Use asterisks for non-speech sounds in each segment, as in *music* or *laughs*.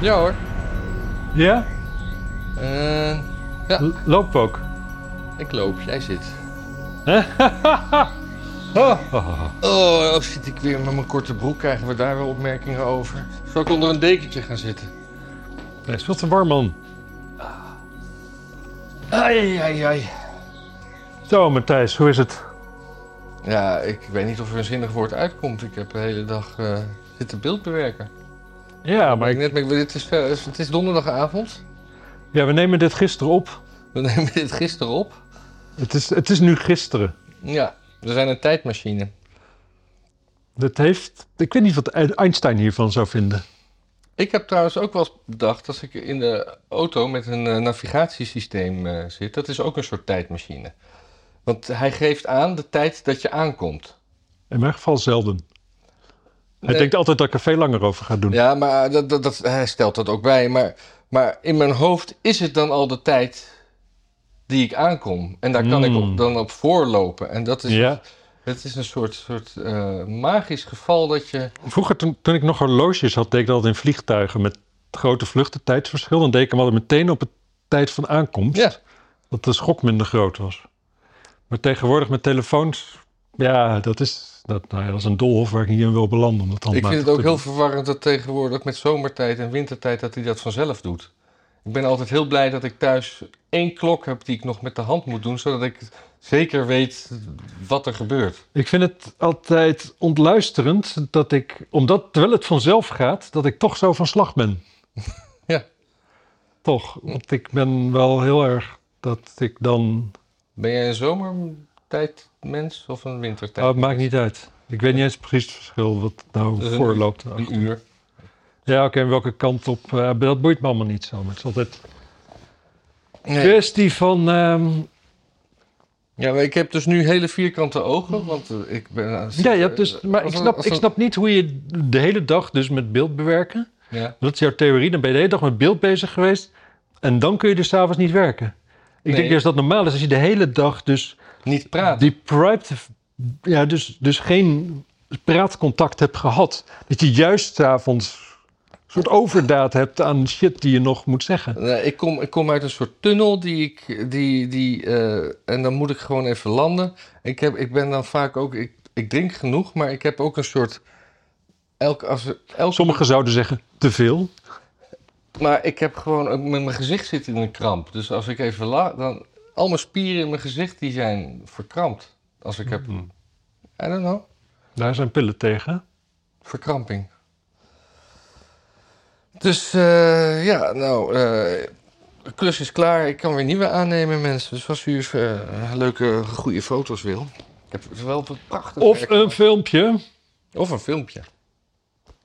Ja hoor. Ja? Eh, ja, L- Loop ook. ik loop. Jij zit. *laughs* Oh. Oh, als zit ik weer met mijn korte broek. Krijgen we daar wel opmerkingen over? Zal ik onder een dekentje gaan zitten? Hij is veel te warm, man. Ai, ai, ai. Zo, Matthijs, hoe is het? Ja, ik weet niet of er een zinnig woord uitkomt. Ik heb de hele dag eh, zitten beeldbewerken. Ja, Maar ik net, maar dit is, het is donderdagavond. ja, we nemen dit gisteren op. We *laughs* nemen dit gisteren op. Het is, het is nu gisteren. Ja, we zijn een tijdmachine. Dat heeft... Ik weet niet wat Einstein hiervan zou vinden. Ik heb trouwens ook wel eens bedacht, als ik in de auto met een eh, navigatiesysteem eh, zit, dat is ook een soort tijdmachine. Want hij geeft aan de tijd dat je aankomt. In mijn geval zelden. Hij denkt altijd dat ik er veel langer over ga doen. Ja, maar dat, dat, dat, hij stelt dat ook bij. Maar, maar in mijn hoofd is het dan al de tijd die ik aankom. En daar kan ik Mm. op, dan op voorlopen. En dat is, Ja. het is een soort, soort eh, magisch geval dat je... Vroeger, toen, toen ik nog horloges had, deed ik dat altijd in vliegtuigen met grote vluchten, tijdsverschil. Dan deed ik hem altijd meteen op het tijd van aankomst. Ja, Dat de schok minder groot was. Maar tegenwoordig met telefoons, ja, dat is, dat, nou ja, dat is een doolhof waar ik niet in wil belanden. Om dat ik vind het ook heel verwarrend dat tegenwoordig met zomertijd en wintertijd dat hij dat vanzelf doet. Ik ben altijd heel blij dat ik thuis één klok heb die ik nog met de hand moet doen, zodat ik zeker weet wat er gebeurt. Ik vind het altijd ontluisterend dat ik, omdat terwijl het vanzelf gaat, dat ik toch zo van slag ben. *laughs* Ja. Toch, want ik ben wel heel erg dat ik dan. Ben jij een zomertijdmens of een wintertijd? Oh, het maakt niet uit. Ik weet niet eens precies het verschil wat nou Dus een- voorloopt. Een uur. Ja, oké, en welke kant op. eh, dat boeit me allemaal niet zo. Maar het is altijd een Nee. kwestie van. ehm, Ja, maar ik heb dus nu hele vierkante ogen, want eh, ik ben... ja, je hebt dus, maar als ik een- snap, ik een- snap niet hoe je de hele dag dus met beeld bewerken. Ja. Dat is jouw theorie. Dan ben je de hele dag met beeld bezig geweest. En dan kun je dus s'avonds niet werken. Ik Nee. denk juist dat normaal is als je de hele dag dus Niet praten. deprived... Ja, dus, dus geen praatcontact hebt gehad. Dat je juist s'avonds een soort overdaad hebt aan shit die je nog moet zeggen. Nee, ik, kom, ik kom uit een soort tunnel die ik... Die, die, eh, en dan moet ik gewoon even landen. Ik, heb, ik ben dan vaak ook... Ik, ik drink genoeg, maar ik heb ook een soort... Elk, als, elke, Sommigen zouden zeggen te veel. Maar ik heb gewoon... Met mijn gezicht zit in een kramp. Dus als ik even la... Dan, al mijn spieren in mijn gezicht die zijn verkrampt. Als ik heb... Hmm. I don't know. Daar zijn pillen tegen. Verkramping. Dus eh, ja, nou, eh, de klus is klaar. Ik kan weer nieuwe aannemen, mensen. Dus als u eh, leuke, goede foto's wil. Ik heb wel een prachtig Of werk een filmpje. of een filmpje.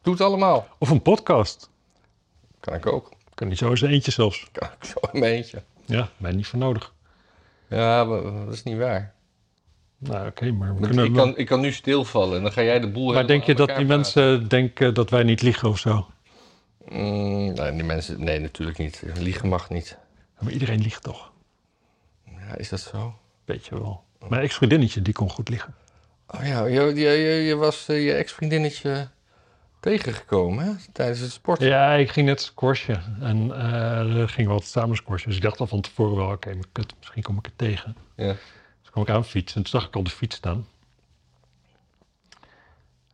Doe het allemaal. Of een podcast. Kan ik ook. Kan niet zo eens eentje zelfs. Kan ik zo in mijn eentje. Ja, mij niet voor nodig. Ja, maar dat is niet waar. Nou, oké, maar we Want kunnen... Ik kan, ik kan nu stilvallen en dan ga jij de boel Maar denk je dat die mensen denken dat wij niet liegen of zo? Mm, nee, die mensen... Nee, natuurlijk niet. Liegen mag niet. Maar iedereen liegt toch? Ja, is dat zo? Weet je wel. Mijn ex-vriendinnetje, die kon goed liegen. Oh ja, je, je, je, je was eh, je ex-vriendinnetje tegengekomen hè? tijdens het sporten. Ja, ik ging net squashen. En eh er gingen we altijd samen squashen. Dus ik dacht al van tevoren wel, oké, maar kut, misschien kom ik er tegen. Ja. Dus kwam ik aan fietsen en toen zag ik al de fiets staan.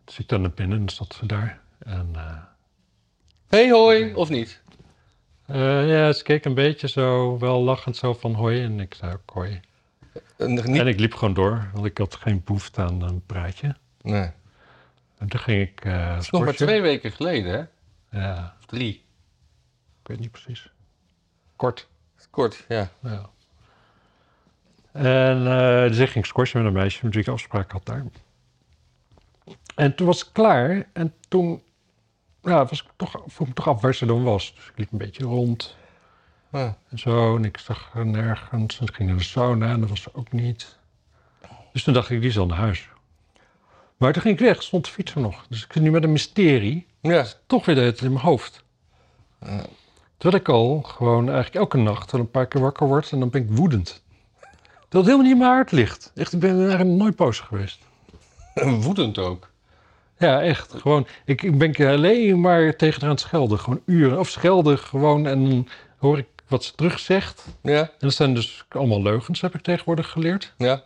Dus ik dan naar binnen en zat ze daar. En eh, Hey hoi, of niet? eh, ja, ze keek een beetje zo, wel lachend zo van hoi. En ik zei ook hoi. Niet? En ik liep gewoon door, want ik had geen behoefte aan een praatje. Nee. En toen ging ik Dat is nog maar twee weken geleden, hè? Ja, Of drie. ik weet niet precies. Kort. Kort, ja. Ja. En eh dus ik ging squashen met een meisje met wie ik afspraak had daar. En toen was ik klaar. En toen ja, was ik toch, vroeg me toch af waar ze dan was. Dus ik liep een beetje rond Ah. en zo. En ik zag haar nergens. En ik ging naar de sauna en dat was ze ook niet. Dus toen dacht ik, die is al naar huis. Maar toen ging ik weg, stond de fiets er nog. Dus ik zit nu met een mysterie. Ja. Toch weer tijd in mijn hoofd. Ja. Terwijl ik al gewoon eigenlijk elke nacht wel een paar keer wakker word en dan ben ik woedend. Dat het helemaal niet in mijn hart ligt. Echt, ik ben eigenlijk nooit boos geweest. *clears throat* Woedend ook. Ja, echt. Gewoon, ik, ik ben alleen maar tegen haar aan het schelden. Gewoon uren. Of schelden gewoon en dan hoor ik wat ze terug zegt. Ja, En dat zijn dus allemaal leugens, heb ik tegenwoordig geleerd. ja.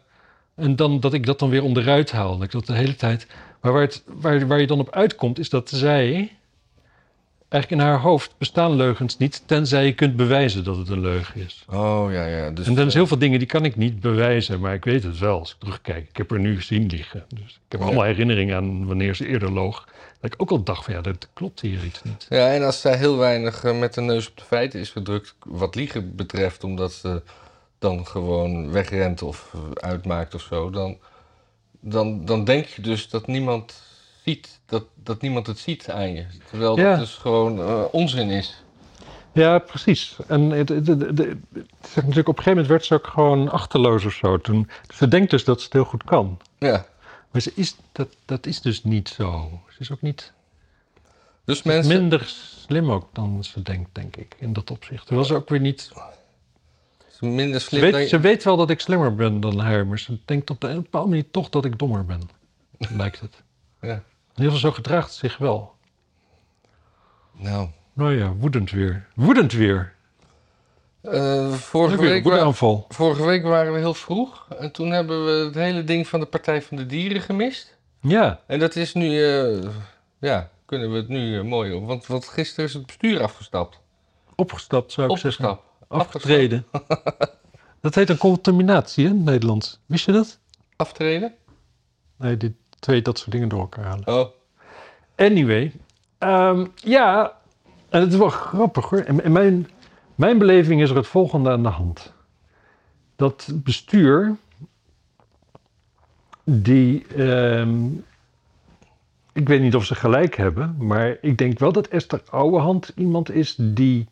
En dan dat ik dat dan weer onderuit haal. Dat ik dat de hele tijd. Maar waar, het, waar, waar je dan op uitkomt, is dat zij. Eigenlijk in haar hoofd bestaan leugens niet, tenzij je kunt bewijzen dat het een leugen is. Oh, ja, ja. Dus, en dan is heel veel dingen die kan ik niet bewijzen, maar ik weet het wel als ik terugkijk. Ik heb er nu gezien liggen. Dus ik heb Ja. allemaal herinneringen aan wanneer ze eerder loog. Dat ik ook al dacht van ja, dat klopt hier iets niet. Ja, en als zij heel weinig eh, met de neus op de feiten is gedrukt, wat liegen betreft, omdat ze dan gewoon wegrent of uitmaakt of zo, dan, dan, dan denk je dus dat niemand ziet, dat, dat niemand het ziet aan je. Terwijl Ja. dat dus gewoon eh, onzin is. Ja, precies. En het, het, natuurlijk op een gegeven moment werd ze ook gewoon achterloos of zo. Toen, ze denkt dus dat ze het heel goed kan. Ja. Maar ze is, dat, dat is dus niet zo. Ze is ook niet Dus mensen. minder slim ook dan ze denkt, denk ik, in dat opzicht. Terwijl ze ook weer niet... minder Ze slim dan weet, je- ze weet wel dat ik slimmer ben dan haar, maar ze denkt op de een bepaalde manier toch dat ik dommer ben. *laughs* Lijkt het. Ja. In ieder geval zo gedraagt zich wel. Nou. Nou ja, woedend weer. Woedend weer. eh, vorige, Weer, week wa- vorige week waren we heel vroeg. En toen hebben we het hele ding van de Partij van de Dieren gemist. Ja, En dat is nu, eh, ja, kunnen we het nu eh, mooi op. Want, want gisteren is het bestuur afgestapt. opgestapt zou ik zeggen. Afgetreden. *laughs* dat heet een contaminatie hè, in het Nederlands. Wist je dat? Aftreden? Nee, die twee dat soort dingen door elkaar halen. Oh, Anyway, ehm, ja, en het is wel grappig hoor. In, in mijn, mijn beleving is er het volgende aan de hand. Dat bestuur, die, ehm, ik weet niet of ze gelijk hebben, maar ik denk wel dat Esther Ouwehand iemand is die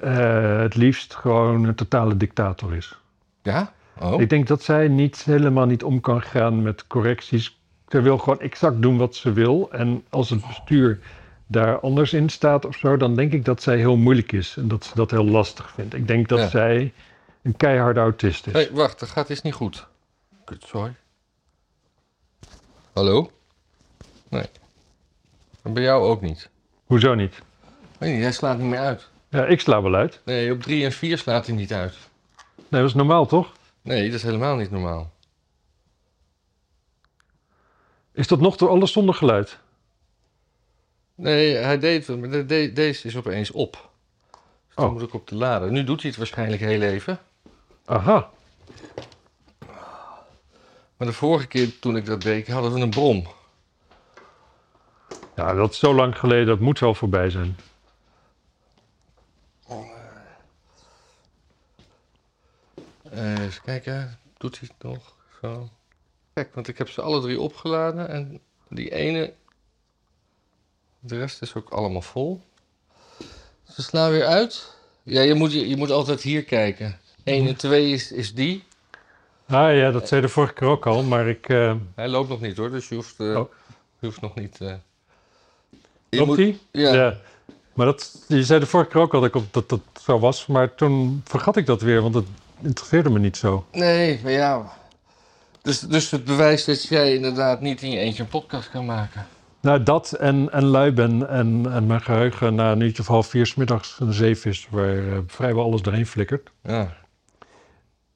eh, het liefst gewoon een totale dictator is. ja? Oh, Ik denk dat zij niet, helemaal niet om kan gaan met correcties. Ze wil gewoon exact doen wat ze wil. En als het bestuur daar anders in staat of zo, dan denk ik dat zij heel moeilijk is. En dat ze dat heel lastig vindt. Ik denk dat Ja. zij een keiharde autist is. hey, wacht, dat gaat iets niet goed. Kut, sorry. Hallo? Nee. En bij jou ook niet. Hoezo niet? Weet niet, jij slaat niet meer uit. Ja, ik sla wel uit. Nee, op 3 en 4 slaat hij niet uit. Nee, dat is normaal toch? Nee, dat is helemaal niet normaal. Is dat nog door alles zonder geluid? Nee, hij deed het, maar de- de- deze is opeens op. Dus dan Oh. moet ik op de lader. Nu doet hij het waarschijnlijk heel even. Aha. Maar de vorige keer toen ik dat deed, hadden we een brom. Ja, dat is zo lang geleden. Dat moet wel voorbij zijn. Eh, even kijken, doet hij het nog? Zo. Kijk, want ik heb ze alle drie opgeladen en die ene, de rest is ook allemaal vol. Ze slaan weer uit. Ja, je moet, je, je moet altijd hier kijken. 1 en 2 is, is die. Ah ja, dat zei de vorige keer ook al. Maar ik... eh Hij loopt nog niet hoor, dus je hoeft, eh, Oh. je hoeft nog niet... eh, je loopt moet- die? Ja. Maar dat, je zei de vorige keer ook al dat, dat dat zo was. Maar toen vergat ik dat weer, want het interesseerde me niet zo. Nee, maar ja. Dus, dus het bewijst dat jij inderdaad niet in je eentje een podcast kan maken. Nou, dat en, en lui ben en, en mijn geheugen na een uurtje of half vier 's middags een zeef is waar eh, vrijwel alles doorheen flikkert. Ja.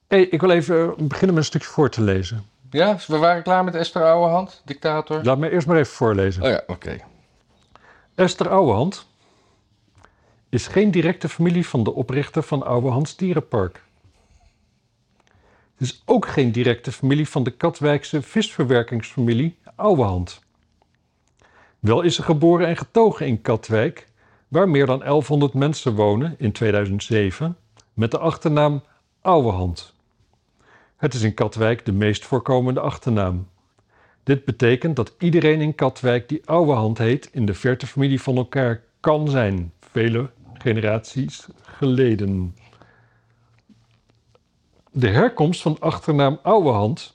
hey, ik wil even eh, beginnen met een stukje voor te lezen. Ja, we waren klaar met Esther Ouwehand, dictator. Laat me eerst maar even voorlezen. Oh ja, oké. Esther Ouwehand is geen directe familie van de oprichter van Ouwehands Dierenpark. Is ook geen directe familie van de Katwijkse visverwerkingsfamilie Ouwehand. Wel is ze geboren en getogen in Katwijk, waar meer dan 1100 mensen wonen in 2007, met de achternaam Ouwehand. Het is in Katwijk de meest voorkomende achternaam. Dit betekent dat iedereen in Katwijk die Ouwehand heet in de verte familie van elkaar kan zijn, vele generaties geleden. De herkomst van achternaam Ouwehand.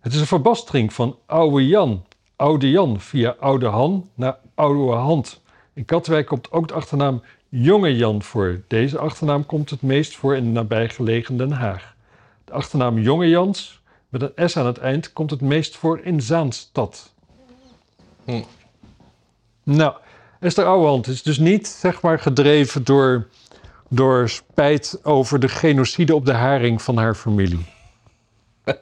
Het is een verbastering van Oude Jan, Oude Jan via Oude Han naar Oude Hand. In Katwijk komt ook de achternaam Jonge Jan voor. Deze achternaam komt het meest voor in de nabijgelegen Den Haag. De achternaam Jonge Jans met een S aan het eind komt het meest voor in Zaanstad. Hm. Nou, Esther Ouwehand is dus niet, zeg maar, gedreven door, door spijt over de genocide op de haring van haar familie. *laughs*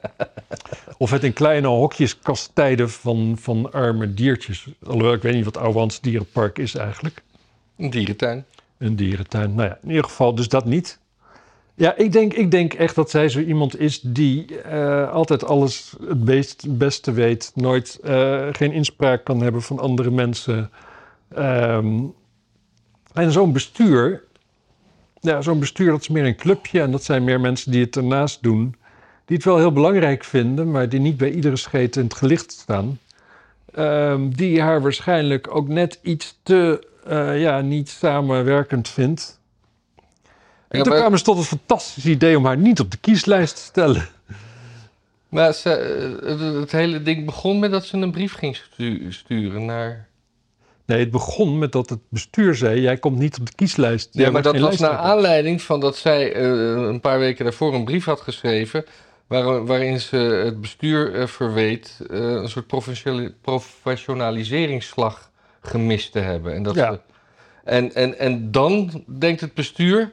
of het in kleine hokjes kastijden van, van arme diertjes. Alhoewel, ik weet niet wat Ouwehands dierenpark is eigenlijk. Een dierentuin. Een dierentuin. Nou ja, in ieder geval dus dat niet. Ja, ik denk, ik denk echt dat zij zo iemand is die eh, altijd alles het beest, beste weet. Nooit eh, geen inspraak kan hebben van andere mensen. Ehm, en zo'n bestuur, ja, zo'n bestuur dat is meer een clubje. En dat zijn meer mensen die het ernaast doen. Die het wel heel belangrijk vinden, maar die niet bij iedere scheet in het gelicht staan. Ehm, die haar waarschijnlijk ook net iets te eh, ja, niet samenwerkend vindt. En Ja, toen kwamen ze tot het fantastische idee om haar niet op de kieslijst te stellen. Maar ze, eh, het, het hele ding begon met dat ze een brief ging stu- sturen naar... Nee, het begon met dat het bestuur zei: jij komt niet op de kieslijst. Ja, maar dat was naar aanleiding van dat zij eh, een paar weken daarvoor een brief had geschreven... waar- waarin ze het bestuur eh, verweet eh, een soort professionali- professionaliseringsslag gemist te hebben. En, dat Ja. ze- en, en, en dan denkt het bestuur...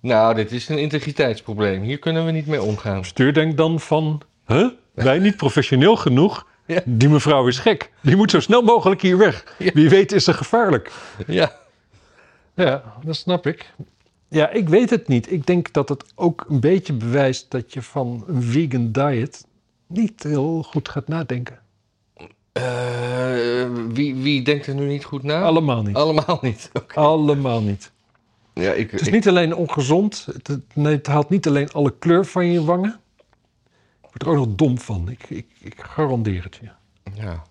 Nou, dit is een integriteitsprobleem. Hier kunnen we niet mee omgaan. Het bestuur denkt dan van: huh? wij niet professioneel genoeg. Ja. Die mevrouw is gek. Die moet zo snel mogelijk hier weg. Ja. Wie weet is ze gevaarlijk. Ja, Ja, dat snap ik. Ja, ik weet het niet. Ik denk dat het ook een beetje bewijst dat je van een vegan diet niet heel goed gaat nadenken. Eh, wie, wie denkt er nu niet goed na? Allemaal niet. Allemaal niet. Oké. Allemaal niet. Ja, ik, Het is ik- niet alleen ongezond. Het, het- nee, het haalt niet alleen alle kleur van je wangen. Je wordt er ook nog dom van. Ik, ik, ik garandeer het je. Ja.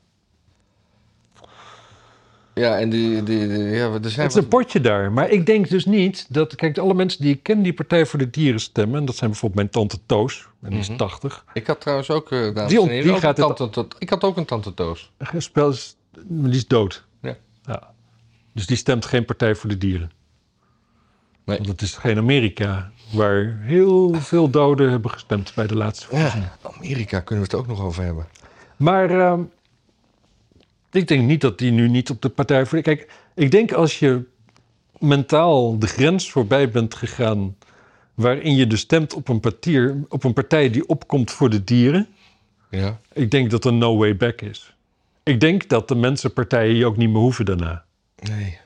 Ja, en die, die, die- ja, er zijn Het is een potje daar. Maar ik denk dus niet dat... Kijk, alle mensen die ik ken die Partij voor de Dieren stemmen... en dat zijn bijvoorbeeld mijn tante Toos. En die is Mhm. 80. Ik had trouwens ook, dames Die heren, die ook gaat het- tante, tot- ik had ook een tante Toos. Spel is... Die is dood. Ja. ja. Dus die stemt geen Partij voor de Dieren. Nee. Want het is geen Amerika... waar heel veel doden hebben gestemd bij de laatste verkiezingen. Ja, Amerika kunnen we het ook nog over hebben. Maar ehm, ik denk niet dat die nu niet op de partij voor. Kijk, ik denk als je mentaal de grens voorbij bent gegaan. waarin je dus stemt op een, partier, op een partij die opkomt voor de dieren. Ja. Ik denk dat er no way back is. Ik denk dat de mensenpartijen je ook niet meer hoeven daarna. Nee.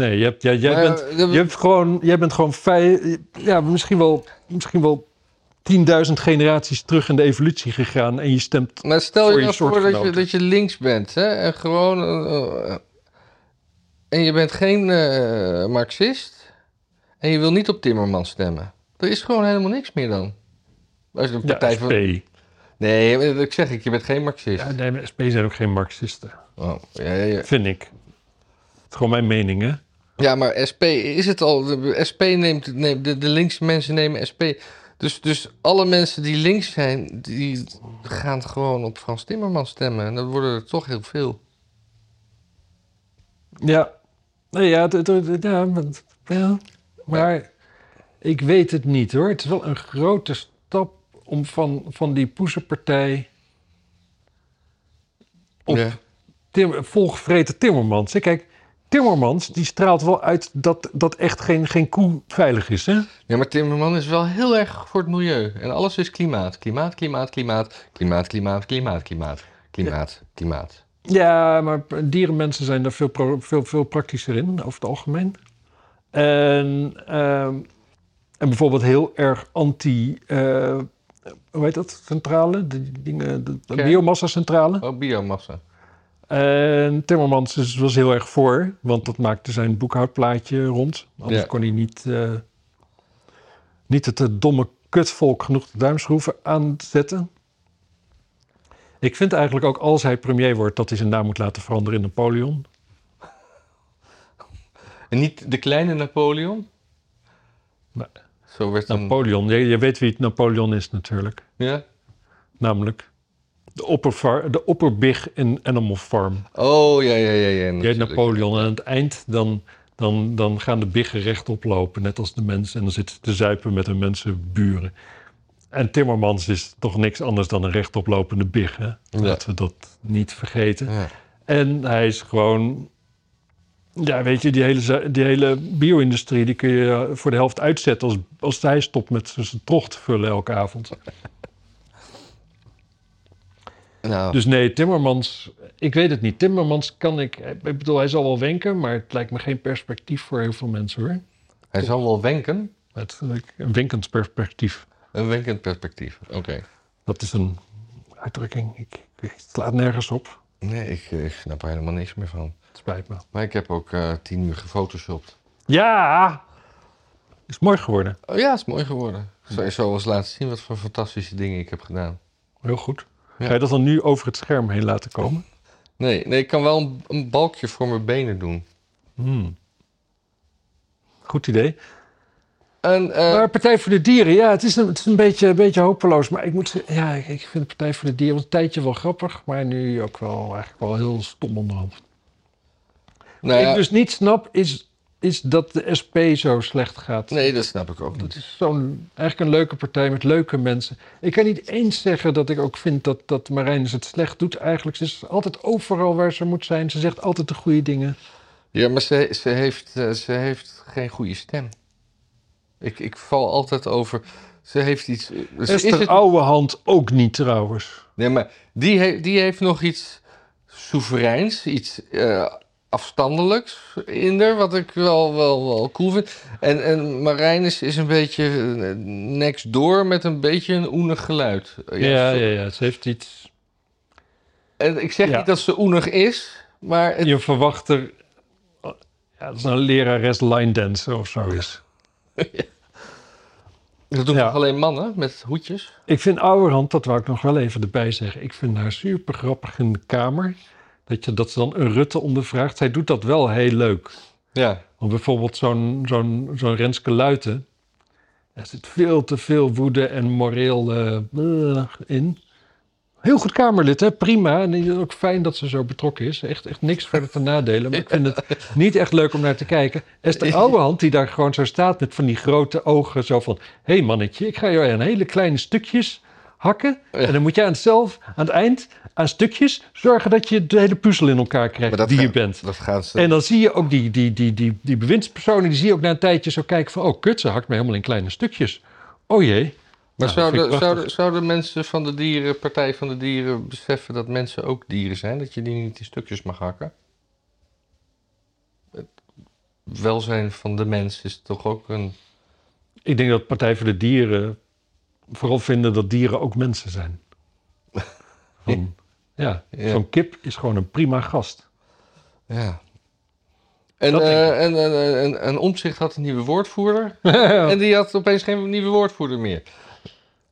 Nee, je hebt, jij, bent, eh, je hebt gewoon, jij bent gewoon fei, ja, misschien wel, misschien wel 10.000 generaties terug in de evolutie gegaan en je stemt Maar stel Voor je je nou voor dat je, dat je links bent, hè? En gewoon... eh, eh, en je bent geen marxist. En je wil niet op Timmermans stemmen. Er is gewoon helemaal niks meer dan. Als je een ja, partij SP. van... Nee, ik zeg ik, je bent geen marxist. Ja, nee, maar SP zijn ook geen marxisten. Oh, ja, ja, ja. Vind ik. Het is gewoon mijn mening, hè? Ja, maar SP is het al. De SP neemt, neemt de, de linkse mensen nemen SP. Dus, dus alle mensen die links zijn, die gaan gewoon op Frans Timmermans stemmen. En dat worden er toch heel veel. Ja. Nee, ja, het- het- het- ja, maar- ja. Maar ik weet het niet, hoor. Het is wel een grote stap om van, van die poesenpartij... op Ja. Tim, volgevreten Timmermans. Kijk, Timmermans die straalt wel uit dat, dat echt geen, geen koe veilig is, hè? ja, maar Timmermans is wel heel erg voor het milieu. En alles is klimaat. Klimaat, klimaat, klimaat. Klimaat, klimaat, klimaat, klimaat. Klimaat, klimaat. Ja, maar dierenmensen zijn daar veel, veel, veel praktischer in, over het algemeen. En, ehm, en bijvoorbeeld heel erg anti... eh, hoe heet dat? Centrale? De, dingen, de, de Kern. biomassa-centrale. Oh, biomassa. En Timmermans is, was heel erg voor, want dat maakte zijn boekhoudplaatje rond. Anders Ja. kon hij niet, eh, niet het eh, domme kutvolk genoeg de duimschroeven aanzetten. Ik vind eigenlijk ook als hij premier wordt dat hij zijn naam moet laten veranderen in Napoleon. En niet de kleine Napoleon? Nee. Zo werd een... Napoleon, je, je weet wie het Napoleon is natuurlijk. Ja? Namelijk de, oppervar, de opperbig in Animal Farm. Oh, ja, ja, ja. ja natuurlijk. Napoleon en aan het eind dan, dan, dan gaan de biggen rechtop lopen, net als de mensen. En dan zitten ze te zuipen met hun mensenburen. En Timmermans is toch niks anders dan een rechtoplopende big, hè? Laten we dat niet vergeten. Ja. En hij is gewoon... Ja, weet je, die hele, die hele bio-industrie... die kun je voor de helft uitzetten... als, als hij stopt met zijn trog te vullen elke avond. Nou, Dus nee, Timmermans... Ik weet het niet. Timmermans kan ik... Ik bedoel, hij zal wel wenken... maar het lijkt me geen perspectief voor heel veel mensen, hoor. hij zal wel wenken. Het, een winkend perspectief. Een wenkend perspectief. Oké. Dat is een uitdrukking. Ik, ik het slaat nergens op. Nee, ik, ik snap er helemaal niks meer van. Het spijt me. Maar ik heb ook eh, tien uur gefotoshopt. Ja! Is mooi geworden. Oh ja, is mooi geworden. Zou je zo eens laten zien wat voor fantastische dingen ik heb gedaan. Heel goed. Ga je dat dan nu over het scherm heen laten komen? Nee, nee ik kan wel een, een balkje voor mijn benen doen. Hmm. Goed idee. En, eh, Maar Partij voor de Dieren, ja, het is een, het is een, beetje, een beetje hopeloos. Maar ik moet ja, ik, vind de Partij voor de Dieren een tijdje wel grappig. Maar nu ook wel eigenlijk wel heel stom onderhand. nou Wat ik dus niet snap, is, is dat de SP zo slecht gaat. nee, dat snap ik ook Dat niet. is zo'n, eigenlijk een leuke partij met leuke mensen. Ik kan niet eens zeggen dat ik ook vind dat, dat Marijnus het slecht doet. Eigenlijk, ze is altijd overal waar ze moet zijn. Ze zegt altijd de goede dingen. Ja, maar ze, ze, heeft, eh, ze heeft geen goede stem. Ik, ik val altijd over. Ze heeft iets. Ze is het- Ouwehand ook niet trouwens. Nee, maar die, he- die heeft nog iets soevereins, iets eh, afstandelijks in haar, wat ik wel, wel, wel cool vind. En, en Marijnus is een beetje eh, next door met een beetje een oenig geluid. Ja, ja, zo- ja, ze heeft iets... En ik zeg Ja. niet dat ze oenig is, maar het, Je verwacht er... Ja, dat is een lerares line dancer of zo is. *laughs* dat doen Ja. toch alleen mannen met hoedjes? Ik vind Ouwerhand, dat wou ik nog wel even erbij zeggen. Ik vind haar super grappig in de kamer. Dat, je, dat ze dan een Rutte ondervraagt. Zij doet dat wel heel leuk. Ja. Want bijvoorbeeld zo'n zo'n zo'n Renske Luiten... Er zit veel te veel woede en moreel eh, eh, in. Heel goed Kamerlid, hè? prima. En ook fijn dat ze zo betrokken is. Echt, echt niks verder te nadelen. Maar ik vind het niet echt leuk om naar te kijken. Esther Ouwehand, die daar gewoon zo staat met van die grote ogen. Zo van, hé hey mannetje, ik ga jou in hele kleine stukjes hakken. En dan moet jij aan het zelf, aan het eind, aan stukjes... zorgen dat je de hele puzzel in elkaar krijgt die je bent. Dat gaan ze. En dan zie je ook die, die, die, die, die bewindspersonen, die zie je ook na een tijdje zo kijken van... oh, kut, ze hakt mij helemaal in kleine stukjes. Oh jee. maar Nou, zouden, zouden, zouden mensen van de dieren, Partij van de Dieren, beseffen dat mensen ook dieren zijn? Dat je die niet in stukjes mag hakken? Het welzijn van de mens is toch ook een. Ik denk dat Partij voor de Dieren vooral vinden dat dieren ook mensen zijn. *laughs* Van, ja, Ja. zo'n kip is gewoon een prima gast. Ja. En, eh en, en, en, en Omtzigt had een nieuwe woordvoerder. *laughs* En die had opeens geen nieuwe woordvoerder meer.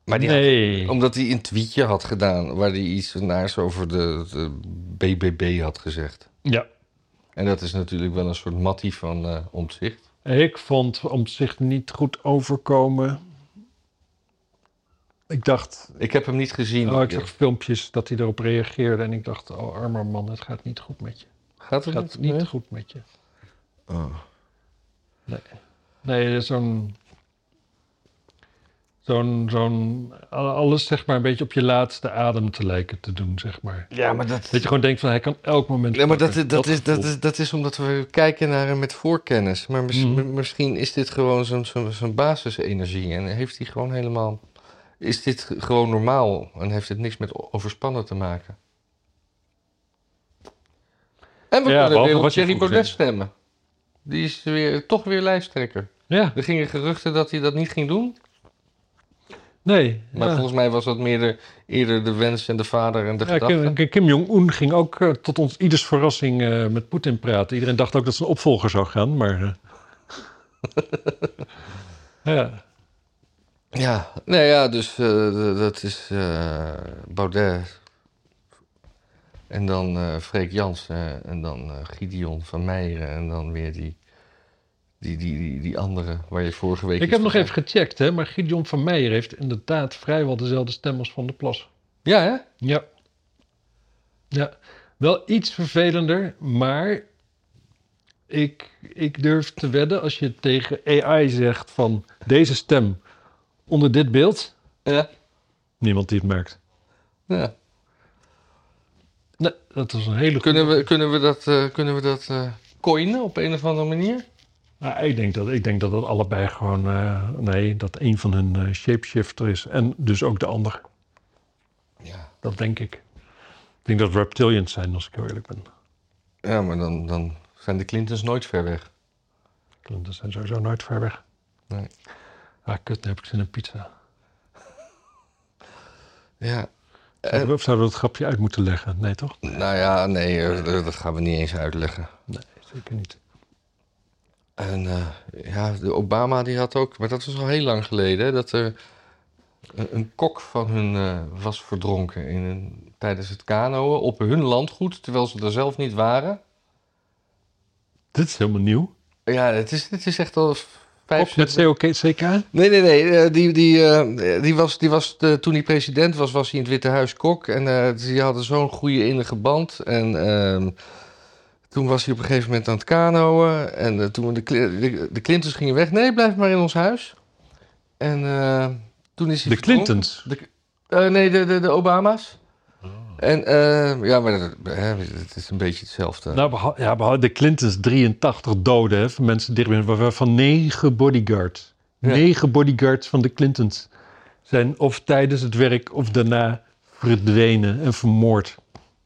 Maar die had- nee. omdat hij een tweetje had gedaan waar hij iets naars over de, de BBB had gezegd. Ja. En dat is natuurlijk wel een soort mattie van Omtzigt. Ik vond om zich niet goed overkomen. Ik dacht, Ik heb hem niet gezien. oh, ik zag filmpjes dat hij erop reageerde en ik dacht, oh armer man, het gaat niet goed met je. Gaat Het gaat niet goed met je. Oh. Nee, zo'n. Zo'n, zo'n, alles zeg maar een beetje op je laatste adem te lijken te doen, zeg maar. Ja, maar dat, Dat je gewoon denkt van, hij kan elk moment... ja, maar dat, dat, is, dat, is, dat is omdat we kijken naar hem met voorkennis. Maar mis- Mhm. misschien is dit gewoon zo'n zo'n zo'n basisenergie. En heeft hij gewoon helemaal... Is dit gewoon normaal? En heeft het niks met overspannen te maken? En we Ja, kunnen weer op Thierry Baudet stemmen. Die is weer, toch weer lijsttrekker. Ja, Er gingen geruchten dat hij dat niet ging doen. nee. Maar ja. volgens mij was dat meer de, eerder de wens en de vader en de Ja, gedachte. Kim, Kim Jong-un ging ook eh, tot ons ieders verrassing eh, met Poetin praten. Iedereen dacht ook dat zijn opvolger zou gaan, maar... eh. *laughs* ja. Ja, nee, ja, dus eh, dat is eh, Baudet. En dan eh Freek Jansen en dan Gideon van Meijeren en dan weer die, die, die, die, die andere waar je vorige week... Ik heb nog even gecheckt, hè, maar Gideon van Meijer heeft inderdaad vrijwel dezelfde stem als Van der Plas. Ja, hè? Ja. Ja, wel iets vervelender, maar ik, ik durf te wedden als je tegen AI zegt van deze stem onder dit beeld, Ja. Niemand die het merkt. ja. Nee, dat is een hele Kunnen we, kunnen we dat, eh, kunnen we dat eh, coinen op een of andere manier? Nou, ik, denk dat, ik denk dat het allebei gewoon... eh, nee, dat een van hun shapeshifter is. En dus ook de ander. Ja. Dat denk ik. Ik denk dat reptilians zijn, als ik heel eerlijk ben. Ja, maar dan, dan zijn de Clintons nooit ver weg. Dat zijn sowieso nooit ver weg. Nee. Ah, kut, nu heb ik zin in pizza. *laughs* Ja. Zouden we, of zouden we dat grapje uit moeten leggen? Nee, toch? Nou ja, nee, eh, dat gaan we niet eens uitleggen. Nee, zeker niet. En eh, ja, de Obama die had ook, maar dat was al heel lang geleden, hè, dat er een, kok van hun eh, was verdronken in een, tijdens het kanoën op hun landgoed, terwijl ze er zelf niet waren. Dit is helemaal nieuw. Ja, het is, het is echt al vijf, met CK? Nee, nee, nee. eh, Die, die, eh, die was, die was de, toen hij president was, was hij in het Witte Huis kok. En eh, die hadden zo'n goede innige band. En ehm, toen was hij op een gegeven moment aan het kanoën. En toen de, de, de Clintons gingen weg. Nee, blijf maar in ons huis. En eh, toen is hij De. Clintons. De, eh, nee, de, de, de Obama's. En eh, ja, maar dat, het is een beetje hetzelfde. Nou, beha- ja, de Clintons 83 doden hè, van mensen dichtbij, waarvan negen bodyguards. Ja. Negen bodyguards van de Clintons zijn of tijdens het werk of daarna verdwenen en vermoord.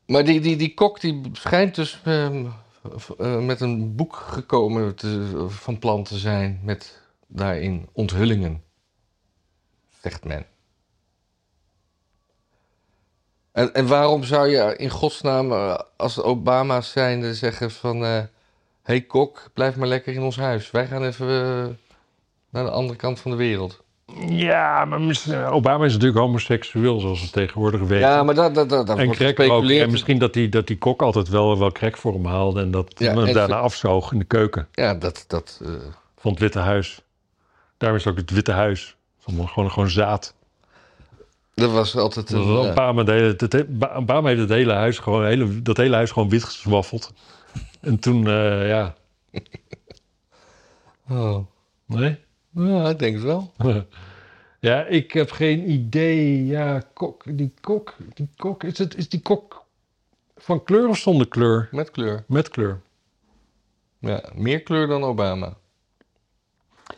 Maar die, die, die kok die schijnt dus ehm, eh, met een boek gekomen te- van plan te zijn met daarin onthullingen, zegt men. En, en waarom zou je in godsnaam eh, als Obama's zijnde zeggen van... eh hey kok, blijf maar lekker in ons huis. Wij gaan even eh, naar de andere kant van de wereld. Ja, maar Obama is natuurlijk homoseksueel, zoals we tegenwoordig weten. Ja, maar dat, dat, dat, dat en wordt gespeculeerd. En misschien dat die, dat die kok altijd wel, wel crack voor hem haalde en dat Ja, hem en daarna ze- afzoog in de keuken Ja, dat... dat eh, van het Witte Huis. Daarom is het ook het Witte Huis. Gewoon, gewoon zaad. Dat was altijd een... Dat heeft het hele huis gewoon, hele, dat hele huis gewoon wit geswaffeld. En toen, eh, ja, *laughs* Oh. nee? Ja, ik denk het wel. *laughs* ja, ik heb geen idee. Ja, kok, die kok, die kok, is, het, is die kok van kleur of zonder kleur? Met kleur. Met kleur. Ja, meer kleur dan Obama.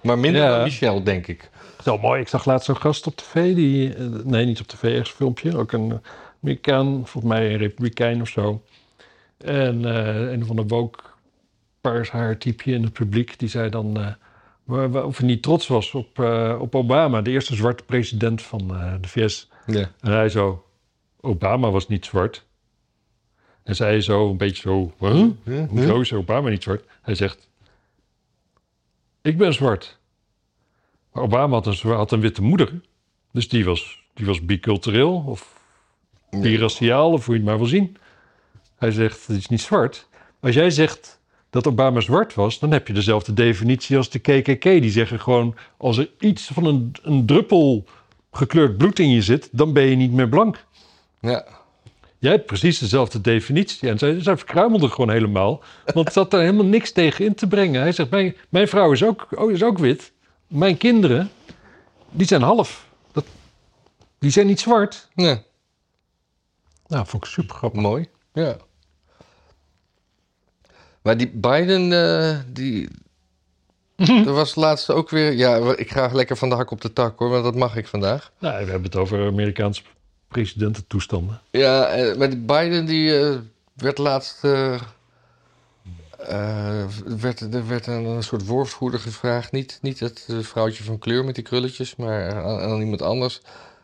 Maar minder Ja. dan Michelle, denk ik. Zo mooi. Ik zag laatst zo'n gast op tv. Die, eh, nee, niet op tv, ergens een filmpje. Ook een Amerikaan, volgens mij een Republikein of zo. En eh, een van de woke paars haar typeje in het publiek. Die zei dan eh, of hij niet trots was op, eh, op Obama. De eerste zwarte president van eh, de VS. Ja. En hij zo, Obama was niet zwart. En zij zo een beetje zo, huh? Hoezo is Obama niet zwart? Hij zegt, ik ben zwart. Obama had een, had een witte moeder. Dus die was, die was bicultureel of biraciaal of hoe je het maar wil zien. Hij zegt, het is niet zwart. Als jij zegt dat Obama zwart was, dan heb je dezelfde definitie als de KKK. Die zeggen gewoon, als er iets van een, een druppel gekleurd bloed in je zit, dan ben je niet meer blank. Ja. Jij hebt precies dezelfde definitie. En zij, zij verkruimelde gewoon helemaal. Want ze had daar helemaal niks tegen in te brengen. Hij zegt, mijn, mijn vrouw is ook, oh, is ook wit. Mijn kinderen, die zijn half. Dat, die zijn niet zwart. ja. Nou, vond ik super grappig. Mooi. Ja. Maar die Biden, eh, die... *laughs* Er was laatst ook weer... Ja, ik ga lekker van de hak op de tak hoor, want dat mag ik vandaag. Nou, we hebben het over Amerikaanse presidententoestanden. Ja, eh, maar die Biden die eh, werd laatst... eh, werd, er werd een soort woordvoerder gevraagd. Niet, niet het eh, vrouwtje van kleur met die krulletjes, maar aan, iemand anders.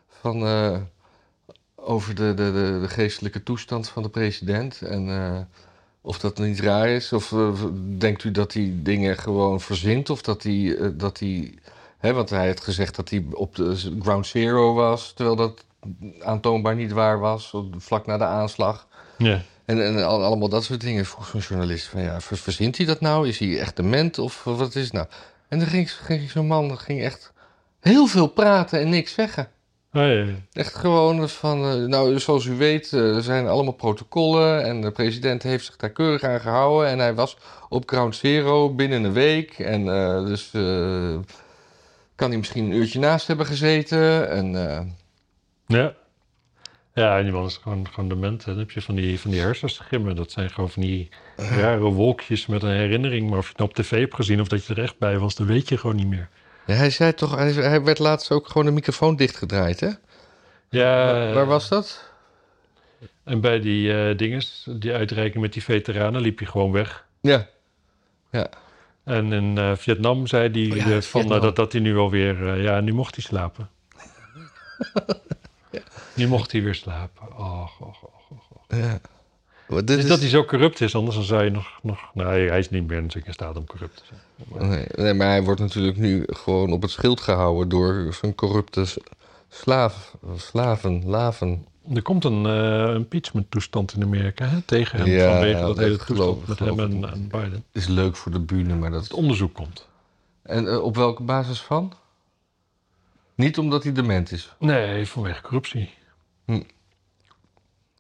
Van, eh, over de, de, de, geestelijke toestand van de president. En of dat niet raar is. Of denkt u dat hij dingen gewoon verzint? Of dat hij... dat hij hè, want hij had gezegd dat hij op de ground zero was. Terwijl dat aantoonbaar niet waar was. Vlak na de aanslag. Ja. En, en al- allemaal dat soort dingen. Vroeg zo'n journalist van ja, ver- verzint hij dat nou? Is hij echt dement of wat is het nou? En dan ging, ging zo'n man ging echt heel veel praten en niks zeggen. Oh, ja. Echt gewoon van, eh, nou zoals u weet, eh, er zijn allemaal protocollen en de president heeft zich daar keurig aan gehouden. En hij was op ground zero binnen een week. En eh, dus eh, kan hij misschien een uurtje naast hebben gezeten. En, eh, Ja. Ja, en die man is gewoon, gewoon dement. Dan heb je van die, van die hersenschimmen. Dat zijn gewoon van die rare wolkjes met een herinnering. Maar of je het nou op tv hebt gezien of dat je er echt bij was, dat weet je gewoon niet meer. ja, hij zei toch, hij, hij werd laatst ook gewoon de microfoon dichtgedraaid, hè? Ja, waar, waar was dat? En bij die eh dinges, die uitreiking met die veteranen, liep hij gewoon weg. Ja, En in eh, Vietnam zei hij Oh ja, eh, van, eh, dat, dat hij nu alweer... eh, ja, nu mocht hij slapen. *laughs* Nu mocht hij weer slapen. Och, och, och, och. ja. Maar dit Dus is, dat hij zo corrupt is, anders dan zou je nog... nog nee, hij is niet meer natuurlijk in staat om corrupt te zijn. nee, nee, maar hij wordt natuurlijk nu gewoon op het schild gehouden door zo'n corrupte slaaf, slaven, laven. Er komt een eh, impeachment toestand in Amerika hè, tegen hem Ja, vanwege ja, dat hele geloof- toestand met geloof hem en, Biden. Is leuk voor de bühne, maar Het dat... onderzoek komt. En eh, op welke basis van? Niet omdat hij dement is. Nee, vanwege corruptie.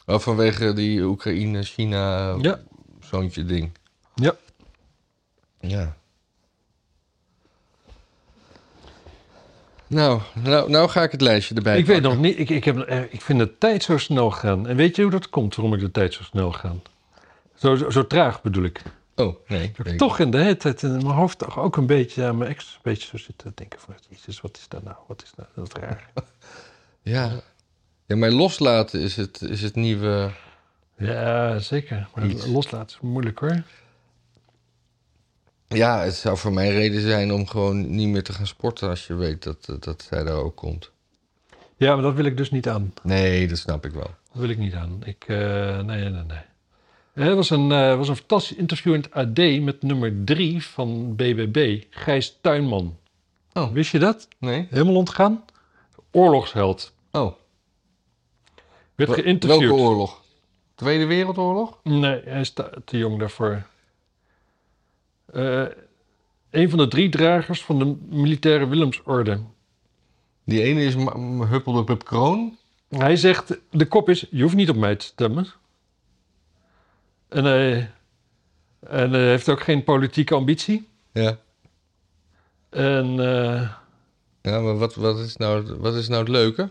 Oh, vanwege die Oekraïne-China Ja. zoontje ding. Ja. Ja. Nou, nou, nou ga ik het lijstje erbij ik weet nog niet, ik, ik, heb, eh, ik vind de tijd zo snel gaan. En weet je hoe dat komt, waarom ik de tijd zo snel ga? Zo, zo, zo traag bedoel ik. Oh, nee. Dat ik toch in de hele tijd in mijn hoofd toch ook een beetje aan mijn ex een beetje zo zitten denken van... Jezus, wat is dat nou? Wat is nou dat raar? *laughs* Ja. Ja, maar loslaten is het, is het nieuwe... ja, zeker. Maar Iets. loslaten is moeilijk hoor. Ja, het zou voor mij reden zijn om gewoon niet meer te gaan sporten als je weet dat, dat, hij daar ook komt. Ja, maar dat wil ik dus niet aan. Nee, dat snap ik wel. Dat wil ik niet aan. Ik, eh, nee, nee, nee. Er was een, eh, was een fantastisch interview in het AD met nummer drie van BBB, Gijs Tuinman. Oh. Wist je dat? Nee? Helemaal ontgaan? Oorlogsheld. Oh, Werd geïnterviewd. welke oorlog? Tweede Wereldoorlog? Nee, hij is te, jong daarvoor. Eh, een van de drie dragers van de militaire Willemsorde. Die ene is Ma- Huppeldepup Kroon. Hij zegt, de kop is, je hoeft niet op mij te stemmen. En hij, en hij heeft ook geen politieke ambitie. Ja. En eh, Ja, maar wat, wat, is nou, wat is nou het leuke?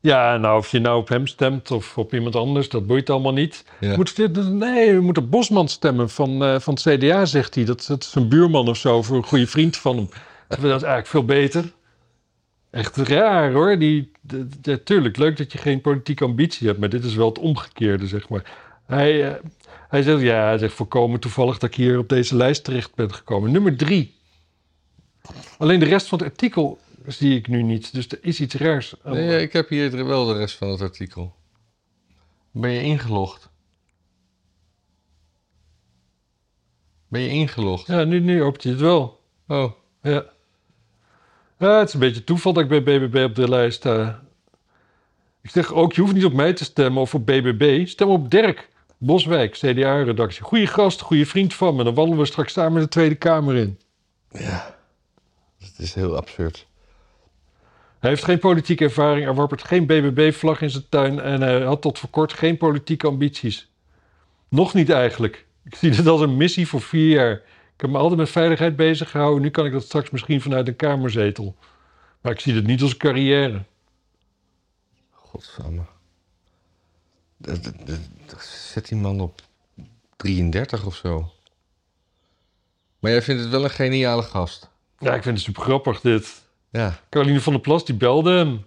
Ja, nou, of je nou op hem stemt of op iemand anders, dat boeit allemaal niet. Ja. Moet, nee, we moeten Bosman stemmen van, eh, van het CDA, zegt hij. Dat, dat is een buurman of zo, voor een goede vriend van hem. Dat is eigenlijk veel beter. Echt raar hoor. Die, de- de- tuurlijk, leuk dat je geen politieke ambitie hebt, maar dit is wel het omgekeerde, zeg maar. Hij, eh, hij zegt, ja, hij zegt volkomen toevallig dat ik hier op deze lijst terecht ben gekomen. Nummer drie. Alleen de rest van het artikel zie ik nu niet, dus er is iets raars. aan- Nee, ik heb hier wel de rest van het artikel. Ben je ingelogd? Ben je ingelogd? Ja, nu, nu opent hij het wel. Oh, Ja. ja. Het is een beetje toeval dat ik bij BBB op de lijst sta. Ik zeg ook, je hoeft niet op mij te stemmen of op BBB. Stem op Dirk Boswijk, CDA-redactie. Goeie gast, goede vriend van me. Dan wandelen we straks samen de Tweede Kamer in. ja. Het is heel absurd. Hij heeft geen politieke ervaring, er wappert geen BBB-vlag in zijn tuin... en hij had tot voor kort geen politieke ambities. Nog niet eigenlijk. Ik zie dit als een missie voor vier jaar. Ik heb me altijd met veiligheid bezig gehouden. Nu kan ik dat straks misschien vanuit een kamerzetel. Maar ik zie het niet als een carrière. Godsamme. Dat- Zet die man op 33 of zo. Maar jij vindt het wel een geniale gast. Ja, ik vind het super grappig dit. Ja. Caroline van der Plas die belde hem.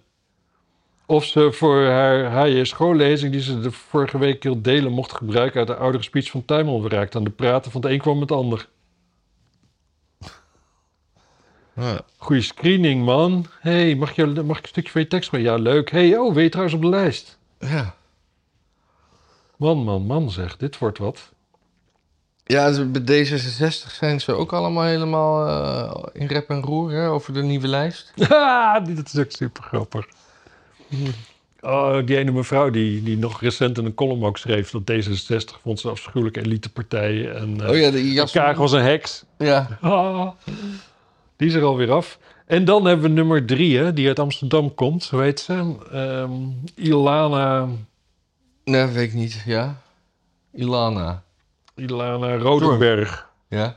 Of ze voor haar HJ schoollezing die ze de vorige week wil delen mocht gebruiken uit de oudere speech van Tuimel. We raakten aan de praten van het een kwam met het ander. *laughs* Ja. Goeie screening, man. hey, mag, je, mag ik een stukje van je tekst mee? Ja, leuk. hey, oh, weet trouwens op de lijst? ja. Man, man, man, zeg. Dit wordt wat. Ja, dus bij D66 zijn ze ook allemaal helemaal eh, in rep en roer hè, over de nieuwe lijst. *laughs* Dit is ook super grappig. Oh, die ene mevrouw die, die nog recent in een column ook schreef... dat D66 vond ze een afschuwelijke elitepartij. En uh, Oh ja, de jas. Kaag was een heks. Ja. Ah, die is er alweer af. En dan hebben we nummer drie, hè, die uit Amsterdam komt. Hoe heet ze? Ehm, Ilana, Nee, weet ik niet. Ja. Ilana. Ilana Rodenberg. Ja.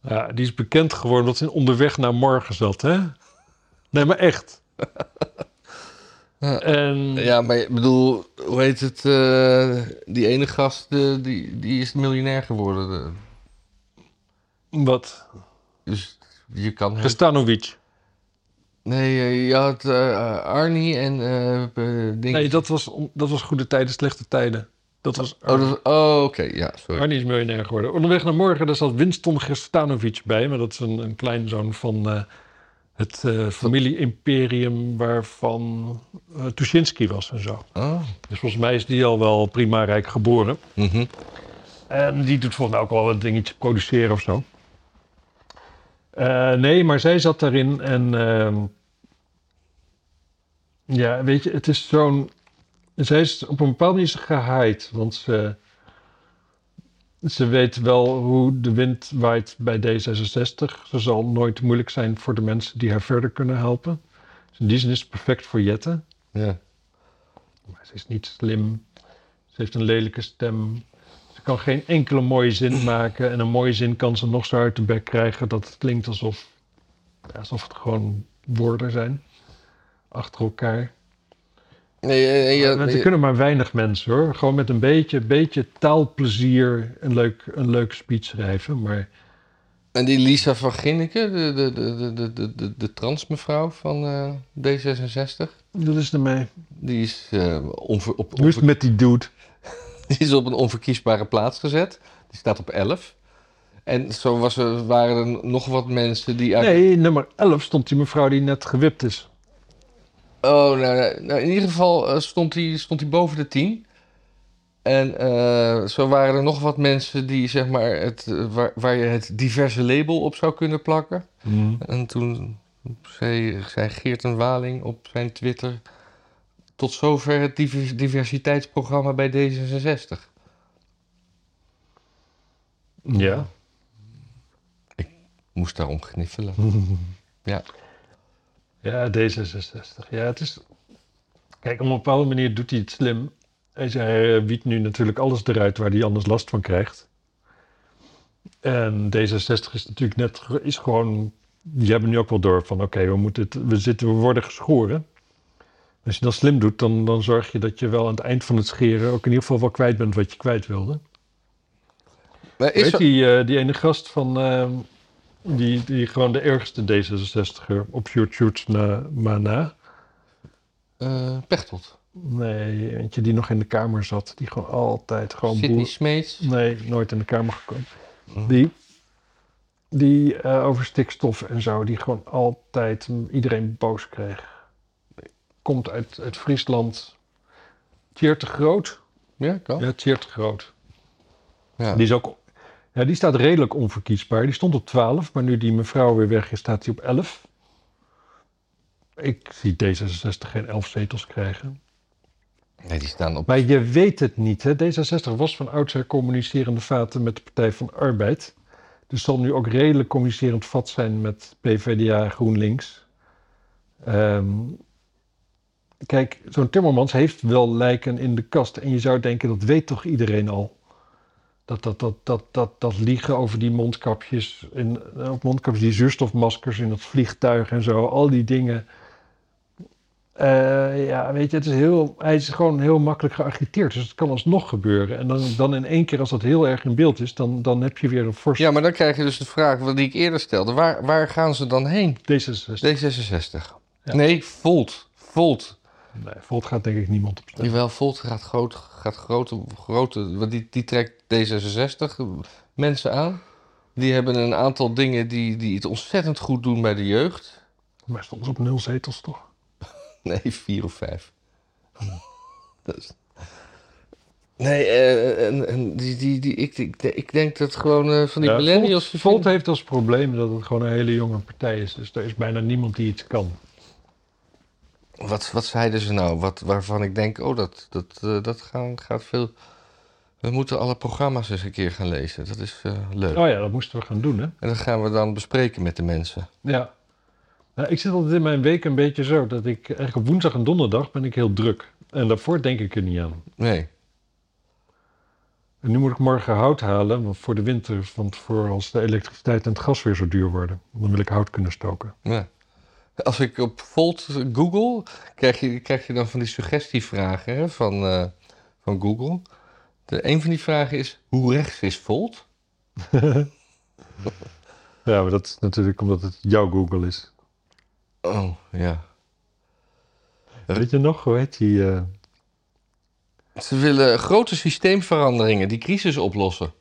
Ja, die is bekend geworden omdat ze onderweg naar morgen zat, hè? Nee, maar echt. Ja. En Ja, maar ik bedoel, hoe heet het? eh, die ene gast, die, die is miljonair geworden. wat? dus je kan... Gestanovic. Nee, eh, je had eh, Arnie en... Nee, dat was, dat was goede tijden, slechte tijden. Dat was Oh, dat, oh oké, ja, sorry. Arnie is miljonair geworden. Onderweg naar morgen, daar zat Winston Gestanovic bij. Maar dat is een, een kleinzoon van eh, het eh, familie-imperium waarvan eh Tuschinski was en zo. Oh. Dus volgens mij is die al wel prima rijk geboren. mhm. En die doet volgens mij ook wel een dingetje produceren of zo. Eh, nee, maar zij zat daarin en... ehm, ja, weet je, het is zo'n... Zij is op een bepaalde manier gehaaid, want ze... Ze weet wel hoe de wind waait bij D66. Ze zal nooit moeilijk zijn voor de mensen die haar verder kunnen helpen. Dus in die zin is het perfect voor Jette. Ja. Maar ze is niet slim. Ze heeft een lelijke stem. Ze kan geen enkele mooie zin maken. En een mooie zin kan ze nog zo uit de bek krijgen dat het klinkt alsof, alsof het gewoon woorden zijn. Achter elkaar. Nee, eh, ja, er eh, kunnen maar weinig mensen hoor. Gewoon met een beetje, beetje taalplezier een leuk, een leuke speech schrijven. Maar En die Lisa van Ginneken, de, de, de, de, de, de, de transmevrouw van eh, D66, dat is ermee. die is, eh, onver, op, onver- met die dude? *laughs* die is op een onverkiesbare plaats gezet. Die staat op 11. En zo was er, waren er nog wat mensen die uit... Nee, nummer 11 stond die mevrouw die net gewipt is. Oh, nou, nou, nou, in ieder geval eh, stond hij stond boven de 10. En eh, zo waren er nog wat mensen die, zeg maar, het, eh, waar, waar je het diverse label op zou kunnen plakken. En toen zei, zei Geert en Waling op zijn Twitter... tot zover het divers- diversiteitsprogramma bij D66. Ja. Moest daarom gniffelen. *laughs* Ja. Ja, D66. Ja, het is... Kijk, op een bepaalde manier doet hij het slim. Hij zei, eh, wiet nu natuurlijk alles eruit waar hij anders last van krijgt. En D66 is natuurlijk net, is gewoon... Die hebben nu ook wel door van, oké, we moeten het, we zitten, we worden geschoren. Als je dat slim doet, dan, dan zorg je dat je wel aan het eind van het scheren ook in ieder geval wel kwijt bent wat je kwijt wilde. Maar is Weet die, eh, die ene gast van, ehm, die, die gewoon de ergste D66er op YouTube na, maar na. eh, Pechtold. Nee, eentje die nog in de kamer zat. Die gewoon altijd gewoon Sidney. Smeets. Nee, nooit in de kamer gekomen. Oh. Die, die eh, over stikstof en zo, die gewoon altijd iedereen boos kreeg. Komt uit, uit Friesland. Tjeerd de Groot. Ja, kan. Ja, Tjeerd de Groot. Ja. Die, is ook, ja, die staat redelijk onverkiesbaar. Die stond op 12, maar nu die mevrouw weer weg is, staat hij op 11. Ik zie D66 geen 11 zetels krijgen. Nee, die staan op... Maar je weet het niet. Hè? D66 was van oudsher communicerende vaten met de Partij van Arbeid. Dus zal nu ook redelijk communicerend vat zijn met PvdA GroenLinks. Ehm, kijk, zo'n Timmermans heeft wel lijken in de kast. En je zou denken, dat weet toch iedereen al? Dat, dat, dat, dat, dat, dat liegen over die mondkapjes, in, eh, op mondkapjes, die zuurstofmaskers in dat vliegtuig en zo, al die dingen. Eh, ja, weet je, het is heel, hij is gewoon heel makkelijk geagiteerd. Dus het kan alsnog gebeuren. En dan, dan in één keer, als dat heel erg in beeld is, dan, dan heb je weer een forse Ja, maar dan krijg je dus de vraag wat die ik eerder stelde. Waar, waar gaan ze dan heen? D66. D66. Ja. Nee, Volt. Volt. Nee, Volt gaat denk ik niemand op stemmen. Jawel, Volt gaat, groot, gaat grote, grote... Want die, die trekt D66 mensen aan. Die hebben een aantal dingen die, die het ontzettend goed doen bij de jeugd. Maar stond ze op nul zetels toch? *laughs* Nee, vier of vijf. *laughs* Dat is- Nee, eh, en, en die, die, die, ik, ik, ik denk dat gewoon eh, van die Ja, millennials... Volt, Volt heeft als probleem dat het gewoon een hele jonge partij is. Dus er is bijna niemand die iets kan. Wat, wat zeiden ze nou? Wat, waarvan ik denk, oh, dat, dat, eh, dat gaan, gaat veel... We moeten alle programma's eens een keer gaan lezen. Dat is eh, leuk. Oh ja, dat moesten we gaan doen, hè? En dat gaan we dan bespreken met de mensen. Ja. Nou, ik zit altijd in mijn week een beetje zo dat ik eigenlijk op woensdag en donderdag ben ik heel druk. En daarvoor denk ik er niet aan. Nee. En nu moet ik morgen hout halen want voor de winter, want voor als de elektriciteit en het gas weer zo duur worden. Dan wil ik hout kunnen stoken. Ja. Als ik op Volt google, krijg je, krijg je dan van die suggestievragen hè, van, eh, van Google. De, een van die vragen is, hoe rechts is Volt? *laughs* Ja, maar dat is natuurlijk omdat het jouw Google is. Oh, ja. Weet je nog, hoe heet die? eh, Ze willen grote systeemveranderingen die crisis oplossen.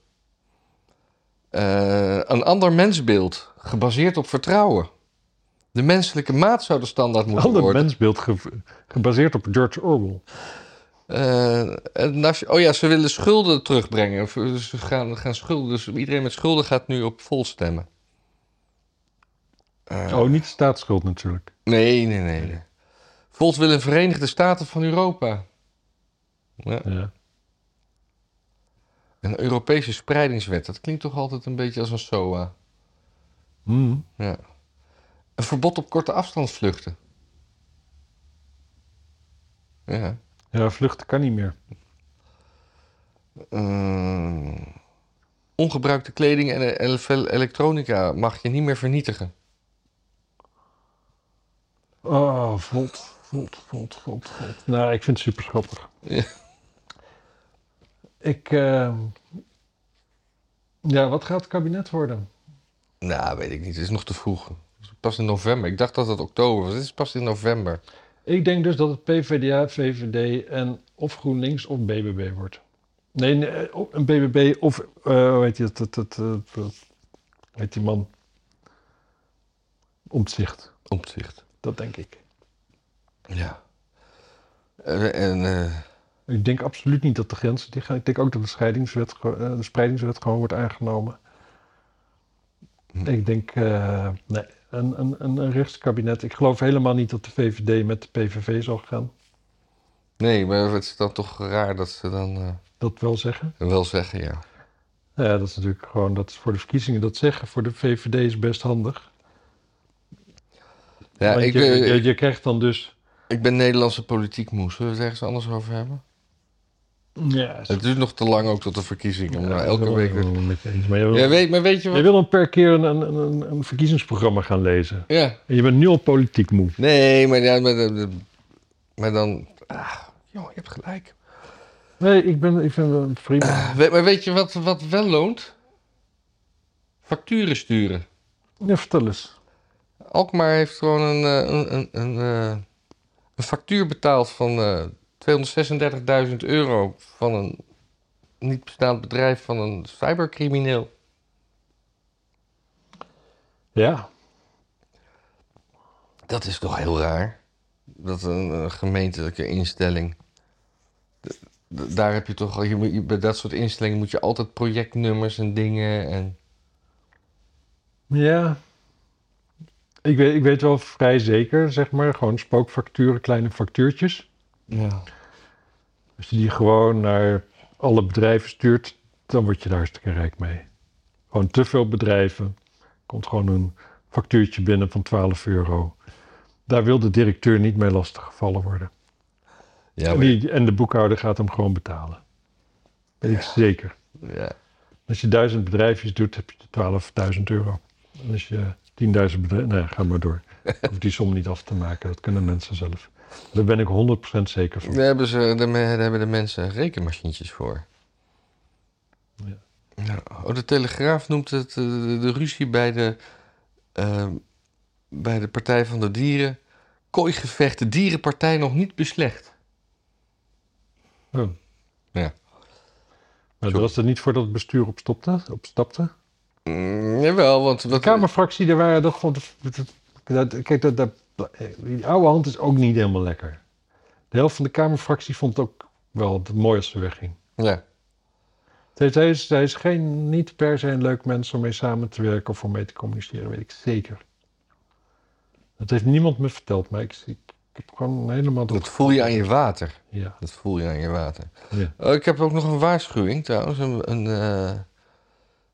Eh, een ander mensbeeld, gebaseerd op vertrouwen. De menselijke maat zou de standaard moeten worden. mensbeeld ge- gebaseerd op George Orwell. En nation- oh ja, ze willen schulden terugbrengen. Ze gaan, gaan schulden. Dus iedereen met schulden gaat nu op vol stemmen. Eh, Oh, niet staatsschuld natuurlijk. Nee, nee, nee. nee. Volt wil een Verenigde Staten van Europa. Ja. Ja. Een Europese spreidingswet. Dat klinkt toch altijd een beetje als een SOA. Hmm. Ja. Een verbod op korte afstandsvluchten. Ja. ja, vluchten kan niet meer. Eh, ongebruikte kleding en ele- elektronica mag je niet meer vernietigen. Oh, volt, volt, volt, volt. Nou, ik vind het super schattig. Ja. Ik, eh, ja, wat gaat het kabinet worden? Nou, weet ik niet. Het is nog te vroeg. Pas in november. Ik dacht dat het oktober was. Het is pas in november. Ik denk dus dat het PvdA, VVD en of GroenLinks of BBB wordt. Nee, nee of een BBB of, eh, hoe heet die, het, het, het, het- het- hoe heet die man? Omtzigt, Omzicht. dat denk ik. Ja. Eh, en eh, Ik denk absoluut niet dat de grenzen die gaan. Ik denk ook dat de, scheidingswet, eh, de spreidingswet gewoon wordt aangenomen. Hm. Ik denk, eh, nee, een, een, een, een rechtskabinet. Ik geloof helemaal niet dat de VVD met de PVV zal gaan. nee, maar het is dan toch raar dat ze dan eh, Dat wel zeggen. wel zeggen, ja. Ja, dat is natuurlijk gewoon, dat is voor de verkiezingen dat zeggen. Voor de VVD is best handig. Ja, Want ik, je, ben, je, je krijgt dan dus... ik ben Nederlandse politiek moe. Zullen we het ergens anders over hebben? Ja, Het duurt nog te lang ook tot de verkiezingen. om nou elke week... weer- Met je eens. Maar je wil, Ja, weet, maar weet je je wat? wil dan per keer een, een, een, een verkiezingsprogramma gaan lezen. Ja. En je bent nu al politiek moe. Nee, maar, ja, maar, dan... Ah, joh, je hebt gelijk. Nee, ik, ben, ik vind het prima. We- maar weet je wat, wat wel loont? Facturen sturen. Ja, vertel eens. Alkmaar heeft gewoon een, eh, een, een, een, eh, een factuur betaald van eh 236.000 euro van een niet bestaand bedrijf van een cybercrimineel. Ja, Dat is toch heel raar? Dat een, een gemeentelijke instelling. Daar heb je toch al, je, moet- je- bij dat soort instellingen moet je altijd projectnummers en dingen. En, ja. Ik weet, ik weet wel vrij zeker, zeg maar, gewoon spookfacturen, kleine factuurtjes. Ja. Als je die gewoon naar alle bedrijven stuurt, dan word je daar hartstikke rijk mee. Gewoon te veel bedrijven. Komt gewoon een factuurtje binnen van 12 euro. Daar wil de directeur niet mee lastiggevallen worden. Ja, en, maar- die, en de boekhouder gaat hem gewoon betalen. Weet ik zeker. ja. Als je duizend bedrijfjes doet, heb je 12.000 euro. En als je 10.000 bedrijven... Nee, ga maar door. *laughs* Hoef die som niet af te maken. Dat kunnen mensen zelf. Daar ben ik 100% zeker van. Daar hebben, ze, daar, hebben de mensen rekenmachientjes voor. Ja. Nou, oh, de Telegraaf noemt het eh, de, de ruzie bij de, eh, bij de Partij van de Dieren. Kooigevechten, dierenpartij nog niet beslecht. Oh. Ja. Maar Zo. was er niet voordat het bestuur opstopte, opstapte? Mm, jawel, want... De Kamerfractie, daar waren dat- Kijk, dat, dat, die oude hand is ook niet helemaal lekker. De helft van de Kamerfractie vond het ook wel het mooi als ze wegging. Ja, Zij, is, is geen, niet per se een leuk mens om mee samen te werken of om mee te communiceren, weet ik zeker. Dat heeft niemand me verteld, maar ik, ik, heb gewoon helemaal... dat voel je aan je water. Ja. Dat voel je aan je water. ja. Oh, ik heb ook nog een waarschuwing trouwens. Een, een, eh,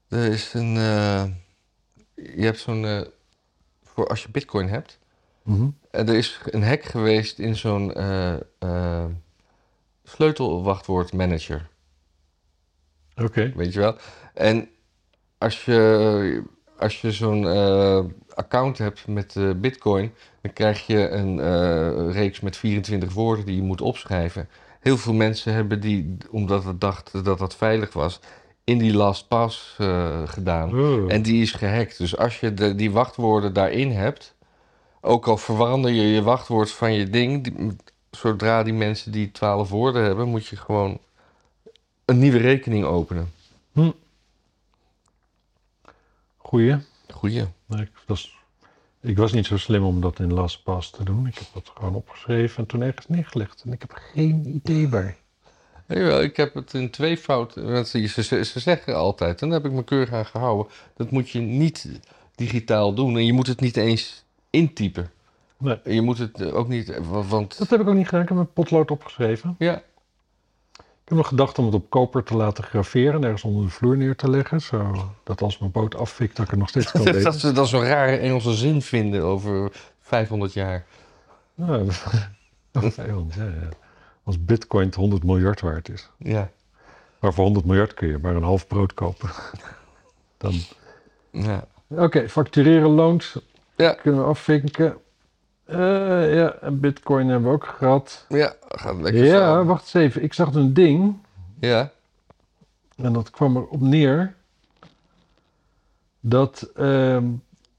er is een... eh, je hebt zo'n... eh, voor als je bitcoin hebt. En er is een hack geweest in zo'n eh, eh, sleutelwachtwoordmanager. Oké. Weet je wel? En als je, als je zo'n eh, account hebt met eh, Bitcoin, dan krijg je een eh, reeks met 24 woorden die je moet opschrijven. Heel veel mensen hebben die, omdat ze dachten dat dat veilig was, in die LastPass eh gedaan. Oh. En die is gehackt. Dus als je de, die wachtwoorden daarin hebt, ook al verander je je wachtwoord van je ding, die- zodra die mensen die 12 woorden hebben, moet je gewoon een nieuwe rekening openen. Goeie. Goeie. Nee, ik, was, ik was niet zo slim om dat in LastPass te doen. Ik heb dat gewoon opgeschreven en toen ergens neergelegd. En ik heb geen idee waar. Jawel, ik heb het in twee fouten. Ze, ze, ze zeggen altijd, en daar heb ik me keurig aan gehouden. Dat moet je niet digitaal doen. En je moet het niet eens intypen. Nee. Je moet het eh, ook niet. eh, wa- Want. Dat heb ik ook niet gedaan. Ik heb mijn potlood opgeschreven. Ja, Ik heb nog gedacht om het op koper te laten graveren en ergens onder de vloer neer te leggen. Zodat als mijn boot afvikt, dat ik het nog steeds kan lezen. *laughs* dat ze dan zo'n rare Engelse zin vinden over 500 jaar. *laughs* Ja, ja. Als bitcoin 100 miljard waard is. Ja. Maar voor 100 miljard kun je maar een half brood kopen. *laughs* Dan... Ja. Oké, factureren loont. Ja. Kunnen we afvinken. Eh, ja, en bitcoin hebben we ook gehad. Ja, gaat lekker Ja, samen. wacht eens even. Ik zag een ding. Ja. En dat kwam erop neer. Dat ehm,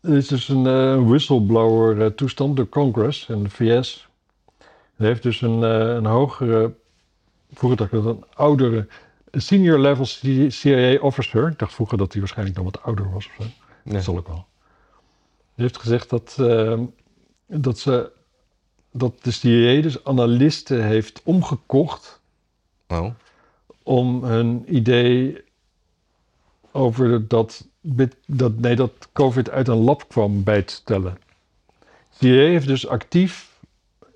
er is dus een eh, whistleblower eh, toestand door Congress en de VS. Er heeft dus een, een hogere, vroeger dacht ik dat een oudere, senior level CIA officer. Ik dacht vroeger dat hij waarschijnlijk dan wat ouder was of zo. Nee. Dat zal ook wel. Heeft gezegd dat, ehm, dat, ze, dat de CIA dus analisten heeft omgekocht Oh. om hun idee over dat, dat, nee, dat COVID uit een lab kwam bij te stellen. CIA heeft dus actief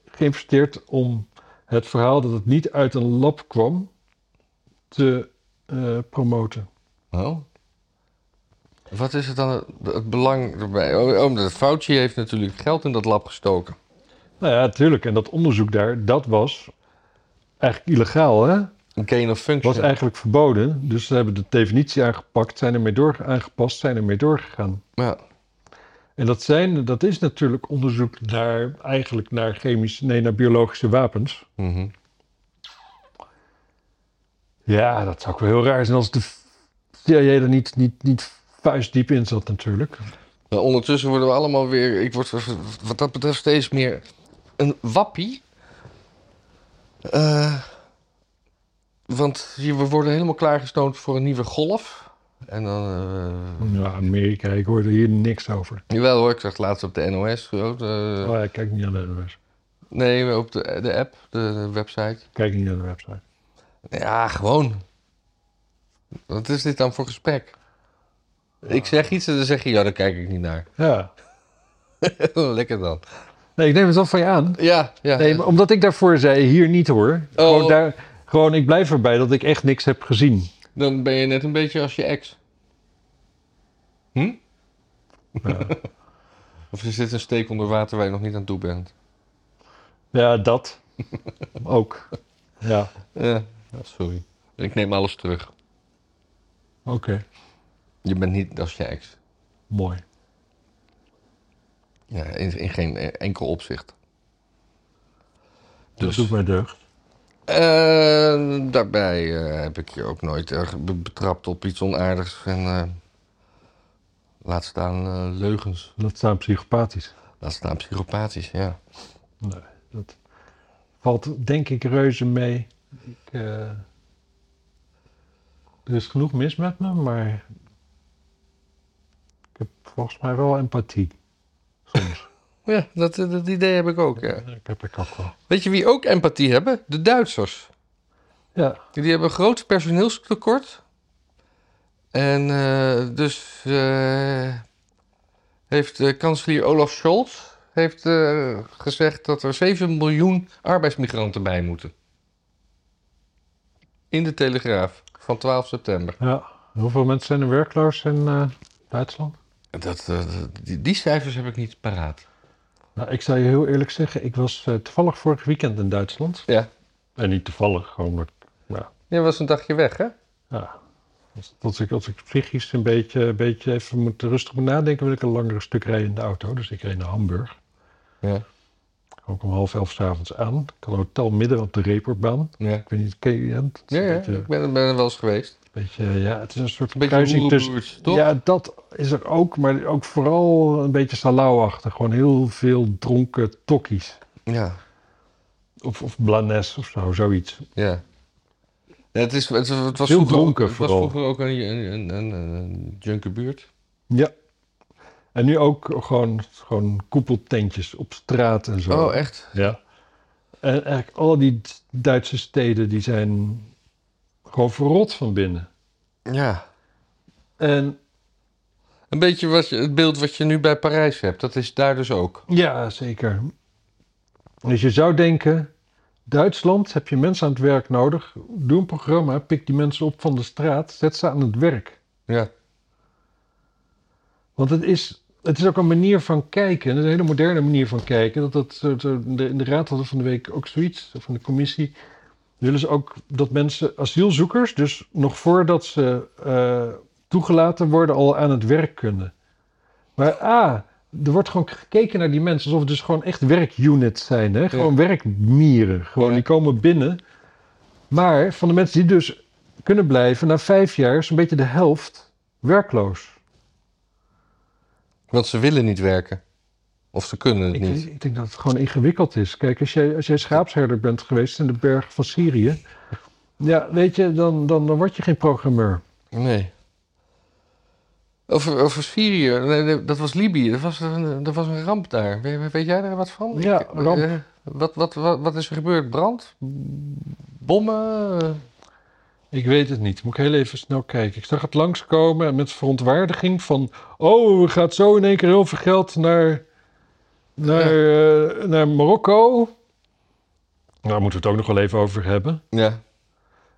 geïnvesteerd om het verhaal dat het niet uit een lab kwam te eh, promoten. Oh. Wat is het dan het, het belang erbij? Oh, oh, de Fauci heeft natuurlijk geld in dat lab gestoken. Nou ja, natuurlijk. En dat onderzoek daar, dat was eigenlijk illegaal, hè? Een gain of function. was eigenlijk verboden. Dus ze hebben de definitie aangepakt, zijn ermee door, aangepast, zijn ermee doorgegaan. Ja. En dat, zijn, dat is natuurlijk onderzoek naar, eigenlijk naar chemische, nee, naar biologische wapens. Mhm. Ja, dat zou ook wel heel raar zijn als de CIA er niet, niet, niet vuistdiep in zat natuurlijk. Maar ondertussen worden we allemaal weer... Ik word wat dat betreft steeds meer een wappie. Eh, want hier, we worden helemaal klaargestoomd voor een nieuwe golf. En dan... eh, Ja, Amerika, ik hoorde hier niks over. Jawel hoor, ik zag het laatst op de NOS. de- Oh ja, ik kijk niet naar de NOS. nee, op de, de app, de, de website. Kijk niet naar de website. Ja, gewoon. Wat is dit dan voor gesprek? Ik zeg iets en dan zeg je, ja, daar kijk ik niet naar. *laughs* Ja. Lekker dan. Nee, ik neem het wel van je aan. Ja, ja. Nee, maar omdat ik daarvoor zei, hier niet hoor. Gewoon, daar, gewoon, ik blijf erbij dat ik echt niks heb gezien. Dan ben je net een beetje als je ex. Hm? Ja. *laughs* Of is dit een steek onder water waar je nog niet aan toe bent? Ja, dat. *laughs* Ook. Ja, Ja, sorry. Ik neem alles terug. oké. Je bent niet als je ex. Mooi. Ja, in, in geen enkel opzicht. Dat Dus. doet mij deugd. Eh, daarbij eh, heb ik je ook nooit erg be- betrapt op iets onaardigs. En eh, laat staan eh, leugens. Dat staan psychopathisch. Laat staan psychopathisch, ja. Nee, dat valt denk ik reuze mee. Ik, eh, er is genoeg mis met me, maar ik heb volgens mij wel empathie. Soms. *laughs* Ja, dat, dat idee heb ik ook, ja. Ik heb ik ook wel. Weet je wie ook empathie hebben? De Duitsers. Ja, Die hebben een groot personeelstekort. En eh, dus eh, heeft eh, kanselier Olaf Scholz heeft, gezegd dat er 7 miljoen arbeidsmigranten bij moeten. In de Telegraaf van 12 september. ja. Hoeveel mensen zijn er werkloos in Duitsland? Dat, eh, die, die cijfers heb ik niet paraat. Nou, ik zal je heel eerlijk zeggen, ik was eh, toevallig vorig weekend in Duitsland. Ja. En niet toevallig, gewoon omdat, ja, Je was een dagje weg, hè? ja. Als, als ik, als ik psychisch een beetje, een beetje even moet, rustig moet nadenken, wil ik een langere stuk rijden in de auto. Dus ik reed naar Hamburg. Ja. Ook om half elf s'avonds aan. Ik had een hotel midden op de Reeperbaan. Ja, Ik weet niet, ken je het? Ja, ja. beetje- ik ben, ben er wel eens geweest. Beetje, ja, het is een soort Een kruising tussen... toch? Ja, dat is er ook, maar ook vooral een beetje salauwachtig. Gewoon heel veel dronken tokkies. Ja, Of, of blanes of zo, zoiets. ja. Ja, het, is, het, het was Heel vroeger, dronken ook, het was vooral. vroeger ook een, een, een, een, een junkerbuurt. Ja. En nu ook gewoon, gewoon koepeltentjes op straat en zo. Oh, echt? Ja. En eigenlijk al die Duitse steden die zijn gewoon verrot van binnen. Ja. En Een beetje wat je, het beeld wat je nu bij Parijs hebt, dat is daar dus ook. ja, zeker. Dus je zou denken, Duitsland heb je mensen aan het werk nodig. Doe een programma, pik die mensen op van de straat, zet ze aan het werk. Ja. Want het is, het is ook een manier van kijken, een hele moderne manier van kijken. Dat, dat, in de raad hadden van de week ook zoiets, van de commissie. Willen ze ook dat mensen, asielzoekers, dus nog voordat ze eh, toegelaten worden, al aan het werk kunnen. Maar ah, er wordt gewoon gekeken naar die mensen alsof het dus gewoon echt werkunits zijn. Hè? Gewoon werkmieren. Gewoon, Ja. die komen binnen. Maar van de mensen die dus kunnen blijven, na vijf jaar is zo'n beetje de helft werkloos. Want ze willen niet werken. Of ze kunnen het Ik, niet. ik denk dat het gewoon ingewikkeld is. Kijk, als jij, als jij schaapsherder bent geweest in de bergen van Syrië. Ja, weet je, dan, dan, dan word je geen programmeur. Nee. Over, over Syrië, nee, dat was Libië, dat was een, dat was een ramp daar. Weet, weet jij daar wat van? Ja, Ik- ramp. eh, wat, wat, wat, wat is er gebeurd? Brand? Bommen? Ik weet het niet. Moet ik heel even snel kijken. Ik zag het langskomen met verontwaardiging van... Oh, er gaat zo in één keer heel veel geld naar, naar, eh, naar Marokko. Daar moeten we het ook nog wel even over hebben. Ja,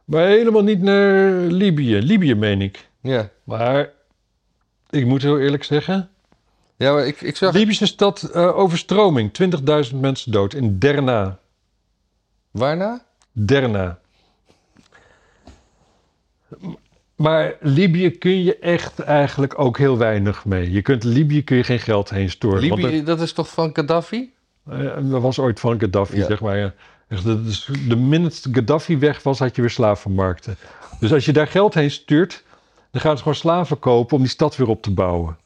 Maar helemaal niet naar Libië. Libië meen ik. ja. Maar ik moet heel eerlijk zeggen... Ja, maar ik, ik zag... Libische stad eh, overstroming. 20.000 mensen dood in Derna. Waarna? Derna. Maar Libië kun je echt eigenlijk ook heel weinig mee. Je kunt Libië kun je geen geld heen storen. want Libië, dat is toch van Gaddafi? eh, dat was ooit van Gaddafi, Ja. zeg maar. ja. Echt, dat is- de minute Gaddafi weg was, had je weer slavenmarkten. Dus als je daar geld heen stuurt, dan gaan ze gewoon slaven kopen om die stad weer op te bouwen.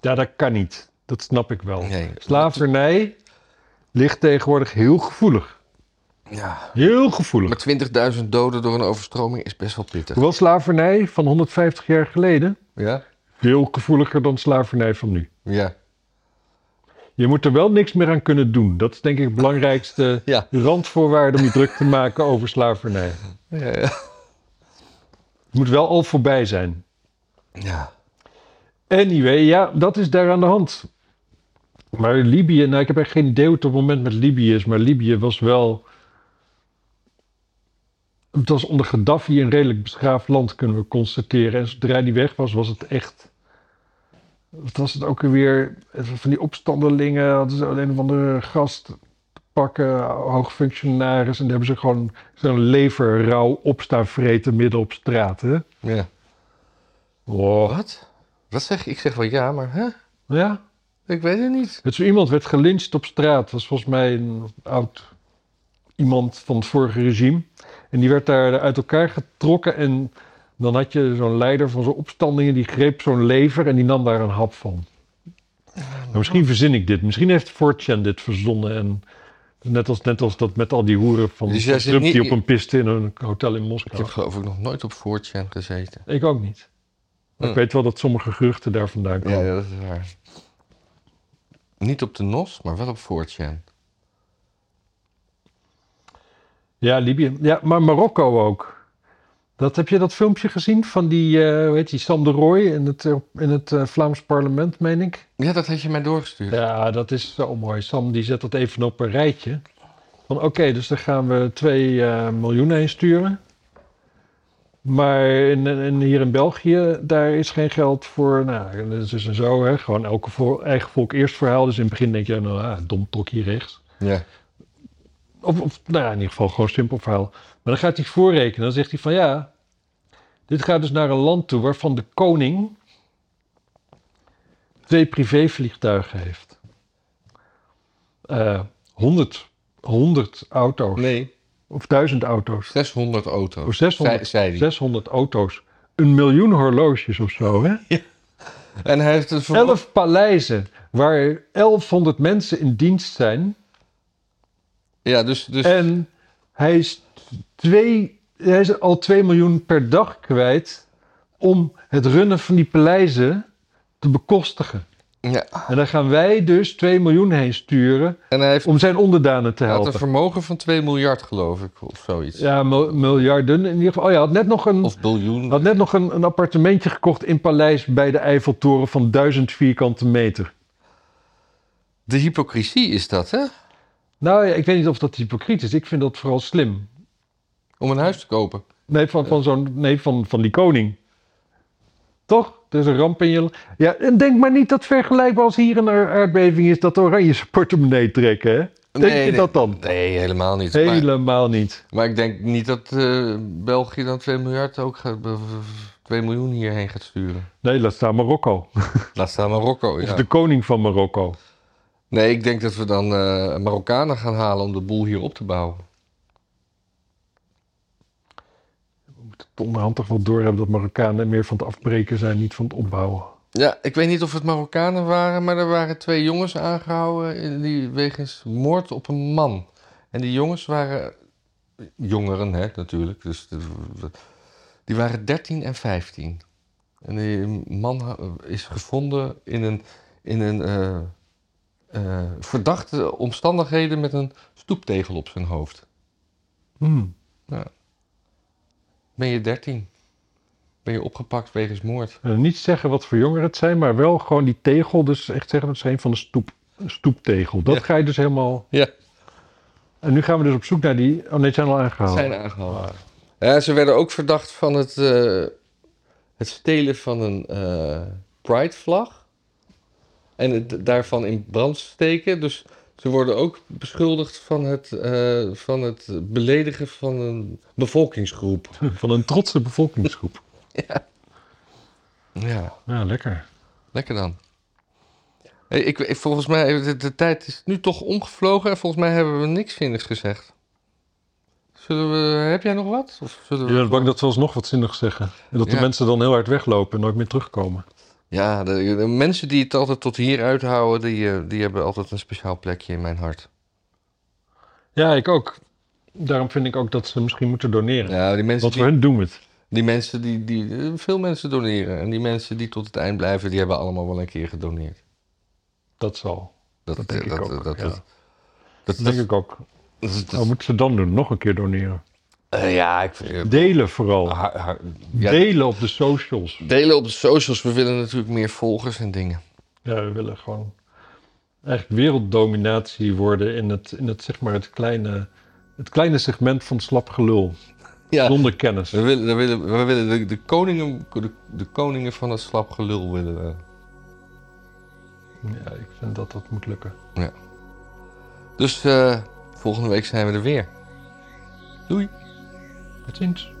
Ja, dat kan niet. Dat snap ik wel. Nee. Slavernij ligt tegenwoordig heel gevoelig. Ja. Heel gevoelig. Maar 20.000 doden door een overstroming is best wel pittig. Hoewel slavernij van 150 jaar geleden Ja? veel gevoeliger dan slavernij van nu. Ja. Je moet er wel niks meer aan kunnen doen. Dat is denk ik het belangrijkste *laughs* Ja. randvoorwaarde om je druk te maken over slavernij. Ja, ja. Het moet wel al voorbij zijn. ja. Anyway, ja, dat is daar aan de hand. Maar Libië, nou ik heb echt geen idee hoe het op het moment met Libië is, maar Libië was wel... Het was onder Gaddafi een redelijk beschaafd land, kunnen we constateren. En zodra die weg was, was het echt... Wat was het ook weer? Van die opstandelingen hadden ze een of andere gast pakken, hoogfunctionaris. En daar hebben ze gewoon zo'n leverrauw opstaan vreten midden op straat. Hè? ja. Wat? Wat zeg je? Ik zeg wel ja, maar hè? Ja, Ik weet het niet. Het zo iemand werd gelyncht op straat. Dat was volgens mij een oud iemand van het vorige regime. En die werd daar uit elkaar getrokken. En dan had je zo'n leider van zo'n opstandingen. Die greep zo'n lever en die nam daar een hap van. Nou, misschien verzin ik dit. Misschien heeft 4chan dit verzonnen. En net als, net als dat met al die hoeren van Dus Trump die niet- op een piste in een hotel in Ik Moskou. heb geloof ik nog nooit op 4chan gezeten. Ik ook niet. Ik Hm. weet wel dat sommige geruchten daar vandaan komen. Ja, ja, dat is waar. Niet op de NOS, maar wel op 4chan. Ja, Libië. Ja, maar Marokko ook. Dat, heb je dat filmpje gezien van die, eh hoe heet die, Sam de Rooij in het, in het eh, Vlaams parlement, meen ik? Ja, dat had je mij doorgestuurd. Ja, dat is zo mooi. Sam die zet dat even op een rijtje. Van oké, dus daar gaan we 2 eh, miljoen heen sturen. Maar in, in, hier in België, daar is geen geld voor. Nou, dat is dus en zo, hè. Gewoon elke vo- eigen volk eerst verhaal. Dus in het begin denk je, nou, ah, dom tokkie rechts. Ja. Of, of nou ja, in ieder geval gewoon een simpel verhaal. Maar dan gaat hij voorrekenen. Dan zegt hij van ja, Dit gaat dus naar een land toe waarvan de koning twee privévliegtuigen heeft. Eh 100, 100 auto's. Nee, Of 1000 auto's. 600 auto's. Of 600, Zei, zei die. 600 auto's. Een miljoen horloges of zo, hè? En hij heeft het voor... Elf paleizen waar 1100 mensen in dienst zijn. Ja, dus... dus En hij is, twee, hij is al 2 miljoen per dag kwijt om het runnen van die paleizen te bekostigen. ja. En dan gaan wij dus 2 miljoen heen sturen En hij heeft om zijn onderdanen te hij had een helpen. vermogen van 2 miljard, geloof ik, of zoiets. Ja, mil- miljarden. In ieder geval, oh ja, had net nog een, Of biljoen. had net nog een, een appartementje gekocht in Paleis bij de Eiffeltoren van 1000 vierkante meter. De hypocrisie is dat, hè? Nou ja, ik weet niet of dat hypocriet is. Ik vind dat vooral slim. Om een huis te kopen. Nee, van, van, zo'n, nee, van, van die koning. Toch? Er is een ramp in je... Ja, en denk maar niet dat vergelijkbaar als hier een aard- aardbeving is... dat oranje zijn portemonnee trekken, hè? Denk Nee, je nee. dat dan? Nee, helemaal niet. Maar, Helemaal niet. maar ik denk niet dat eh, België dan 2 miljard ook gaat... 2 miljoen hierheen gaat sturen. Nee, laat staan Marokko. *laughs* Laat staan Marokko, Of ja. de koning van Marokko. Nee, ik denk dat we dan eh, Marokkanen gaan halen om de boel hier op te bouwen. We moeten het onderhand toch wel doorhebben dat Marokkanen meer van het afbreken zijn, niet van het opbouwen. Ja, ik weet niet of het Marokkanen waren, maar er waren twee jongens aangehouden die wegens moord op een man. En die jongens waren jongeren, hè, natuurlijk. Dus die waren 13 en 15. En die man is gevonden in een, in een eh, eh, verdachte omstandigheden met een stoeptegel op zijn hoofd. Hmm. Ben je 13? Ben je opgepakt wegens moord? Niet zeggen wat voor jongeren het zijn, maar wel gewoon die tegel. Dus echt zeggen dat is een van de stoep, stoeptegel. Dat Ja. ga je dus helemaal... Ja. En nu gaan we dus op zoek naar die... Oh nee, zijn al aangehaald. Zijn aangehouden. Ja, ze werden ook verdacht van het, eh, het stelen van een eh Pride-vlag. En het daarvan in brand steken. Dus ze worden ook beschuldigd van het, eh, van het beledigen van een bevolkingsgroep. *laughs* Van een trotse bevolkingsgroep. *laughs* Ja, Ja, lekker. lekker dan. Hey, ik, ik- volgens mij, de, de tijd is nu toch omgevlogen en volgens mij hebben we niks zinnigs gezegd. Zullen we, heb jij nog wat? Of zullen we Je bent bang dat we alsnog wat zinnigs zeggen. En dat de Ja. mensen dan heel hard weglopen en nooit meer terugkomen. Ja, de, de mensen die het altijd tot hier uithouden, die, eh, die hebben altijd een speciaal plekje in mijn hart. Ja, ik ook. Daarom vind ik ook dat ze misschien moeten doneren. Ja, die mensen, Want voor die, hun doen we het. die mensen die, die, eh, veel mensen doneren. En die mensen die tot het eind blijven, die hebben allemaal wel een keer gedoneerd. Dat zal. Dat denk ik ook, Dat, ja. dat, Dat denk ik ook. dat- moeten ze dan doen? Nog een keer doneren. Eh, ja, ik vind... Delen vooral. ha- ha- ja, Delen op de socials. delen op de socials. We willen natuurlijk meer volgers en dingen. Ja, we willen gewoon eigenlijk werelddominatie worden in het, in het, zeg maar, het, kleine, het kleine segment van slap gelul. Ja, Zonder kennis. we willen, we willen, we willen de, de, koningen, de, de koningen van het slap gelul willen we. Ja, ik vind dat dat moet lukken. Dus eh, volgende week zijn we er weer. Doei. Tot ziens.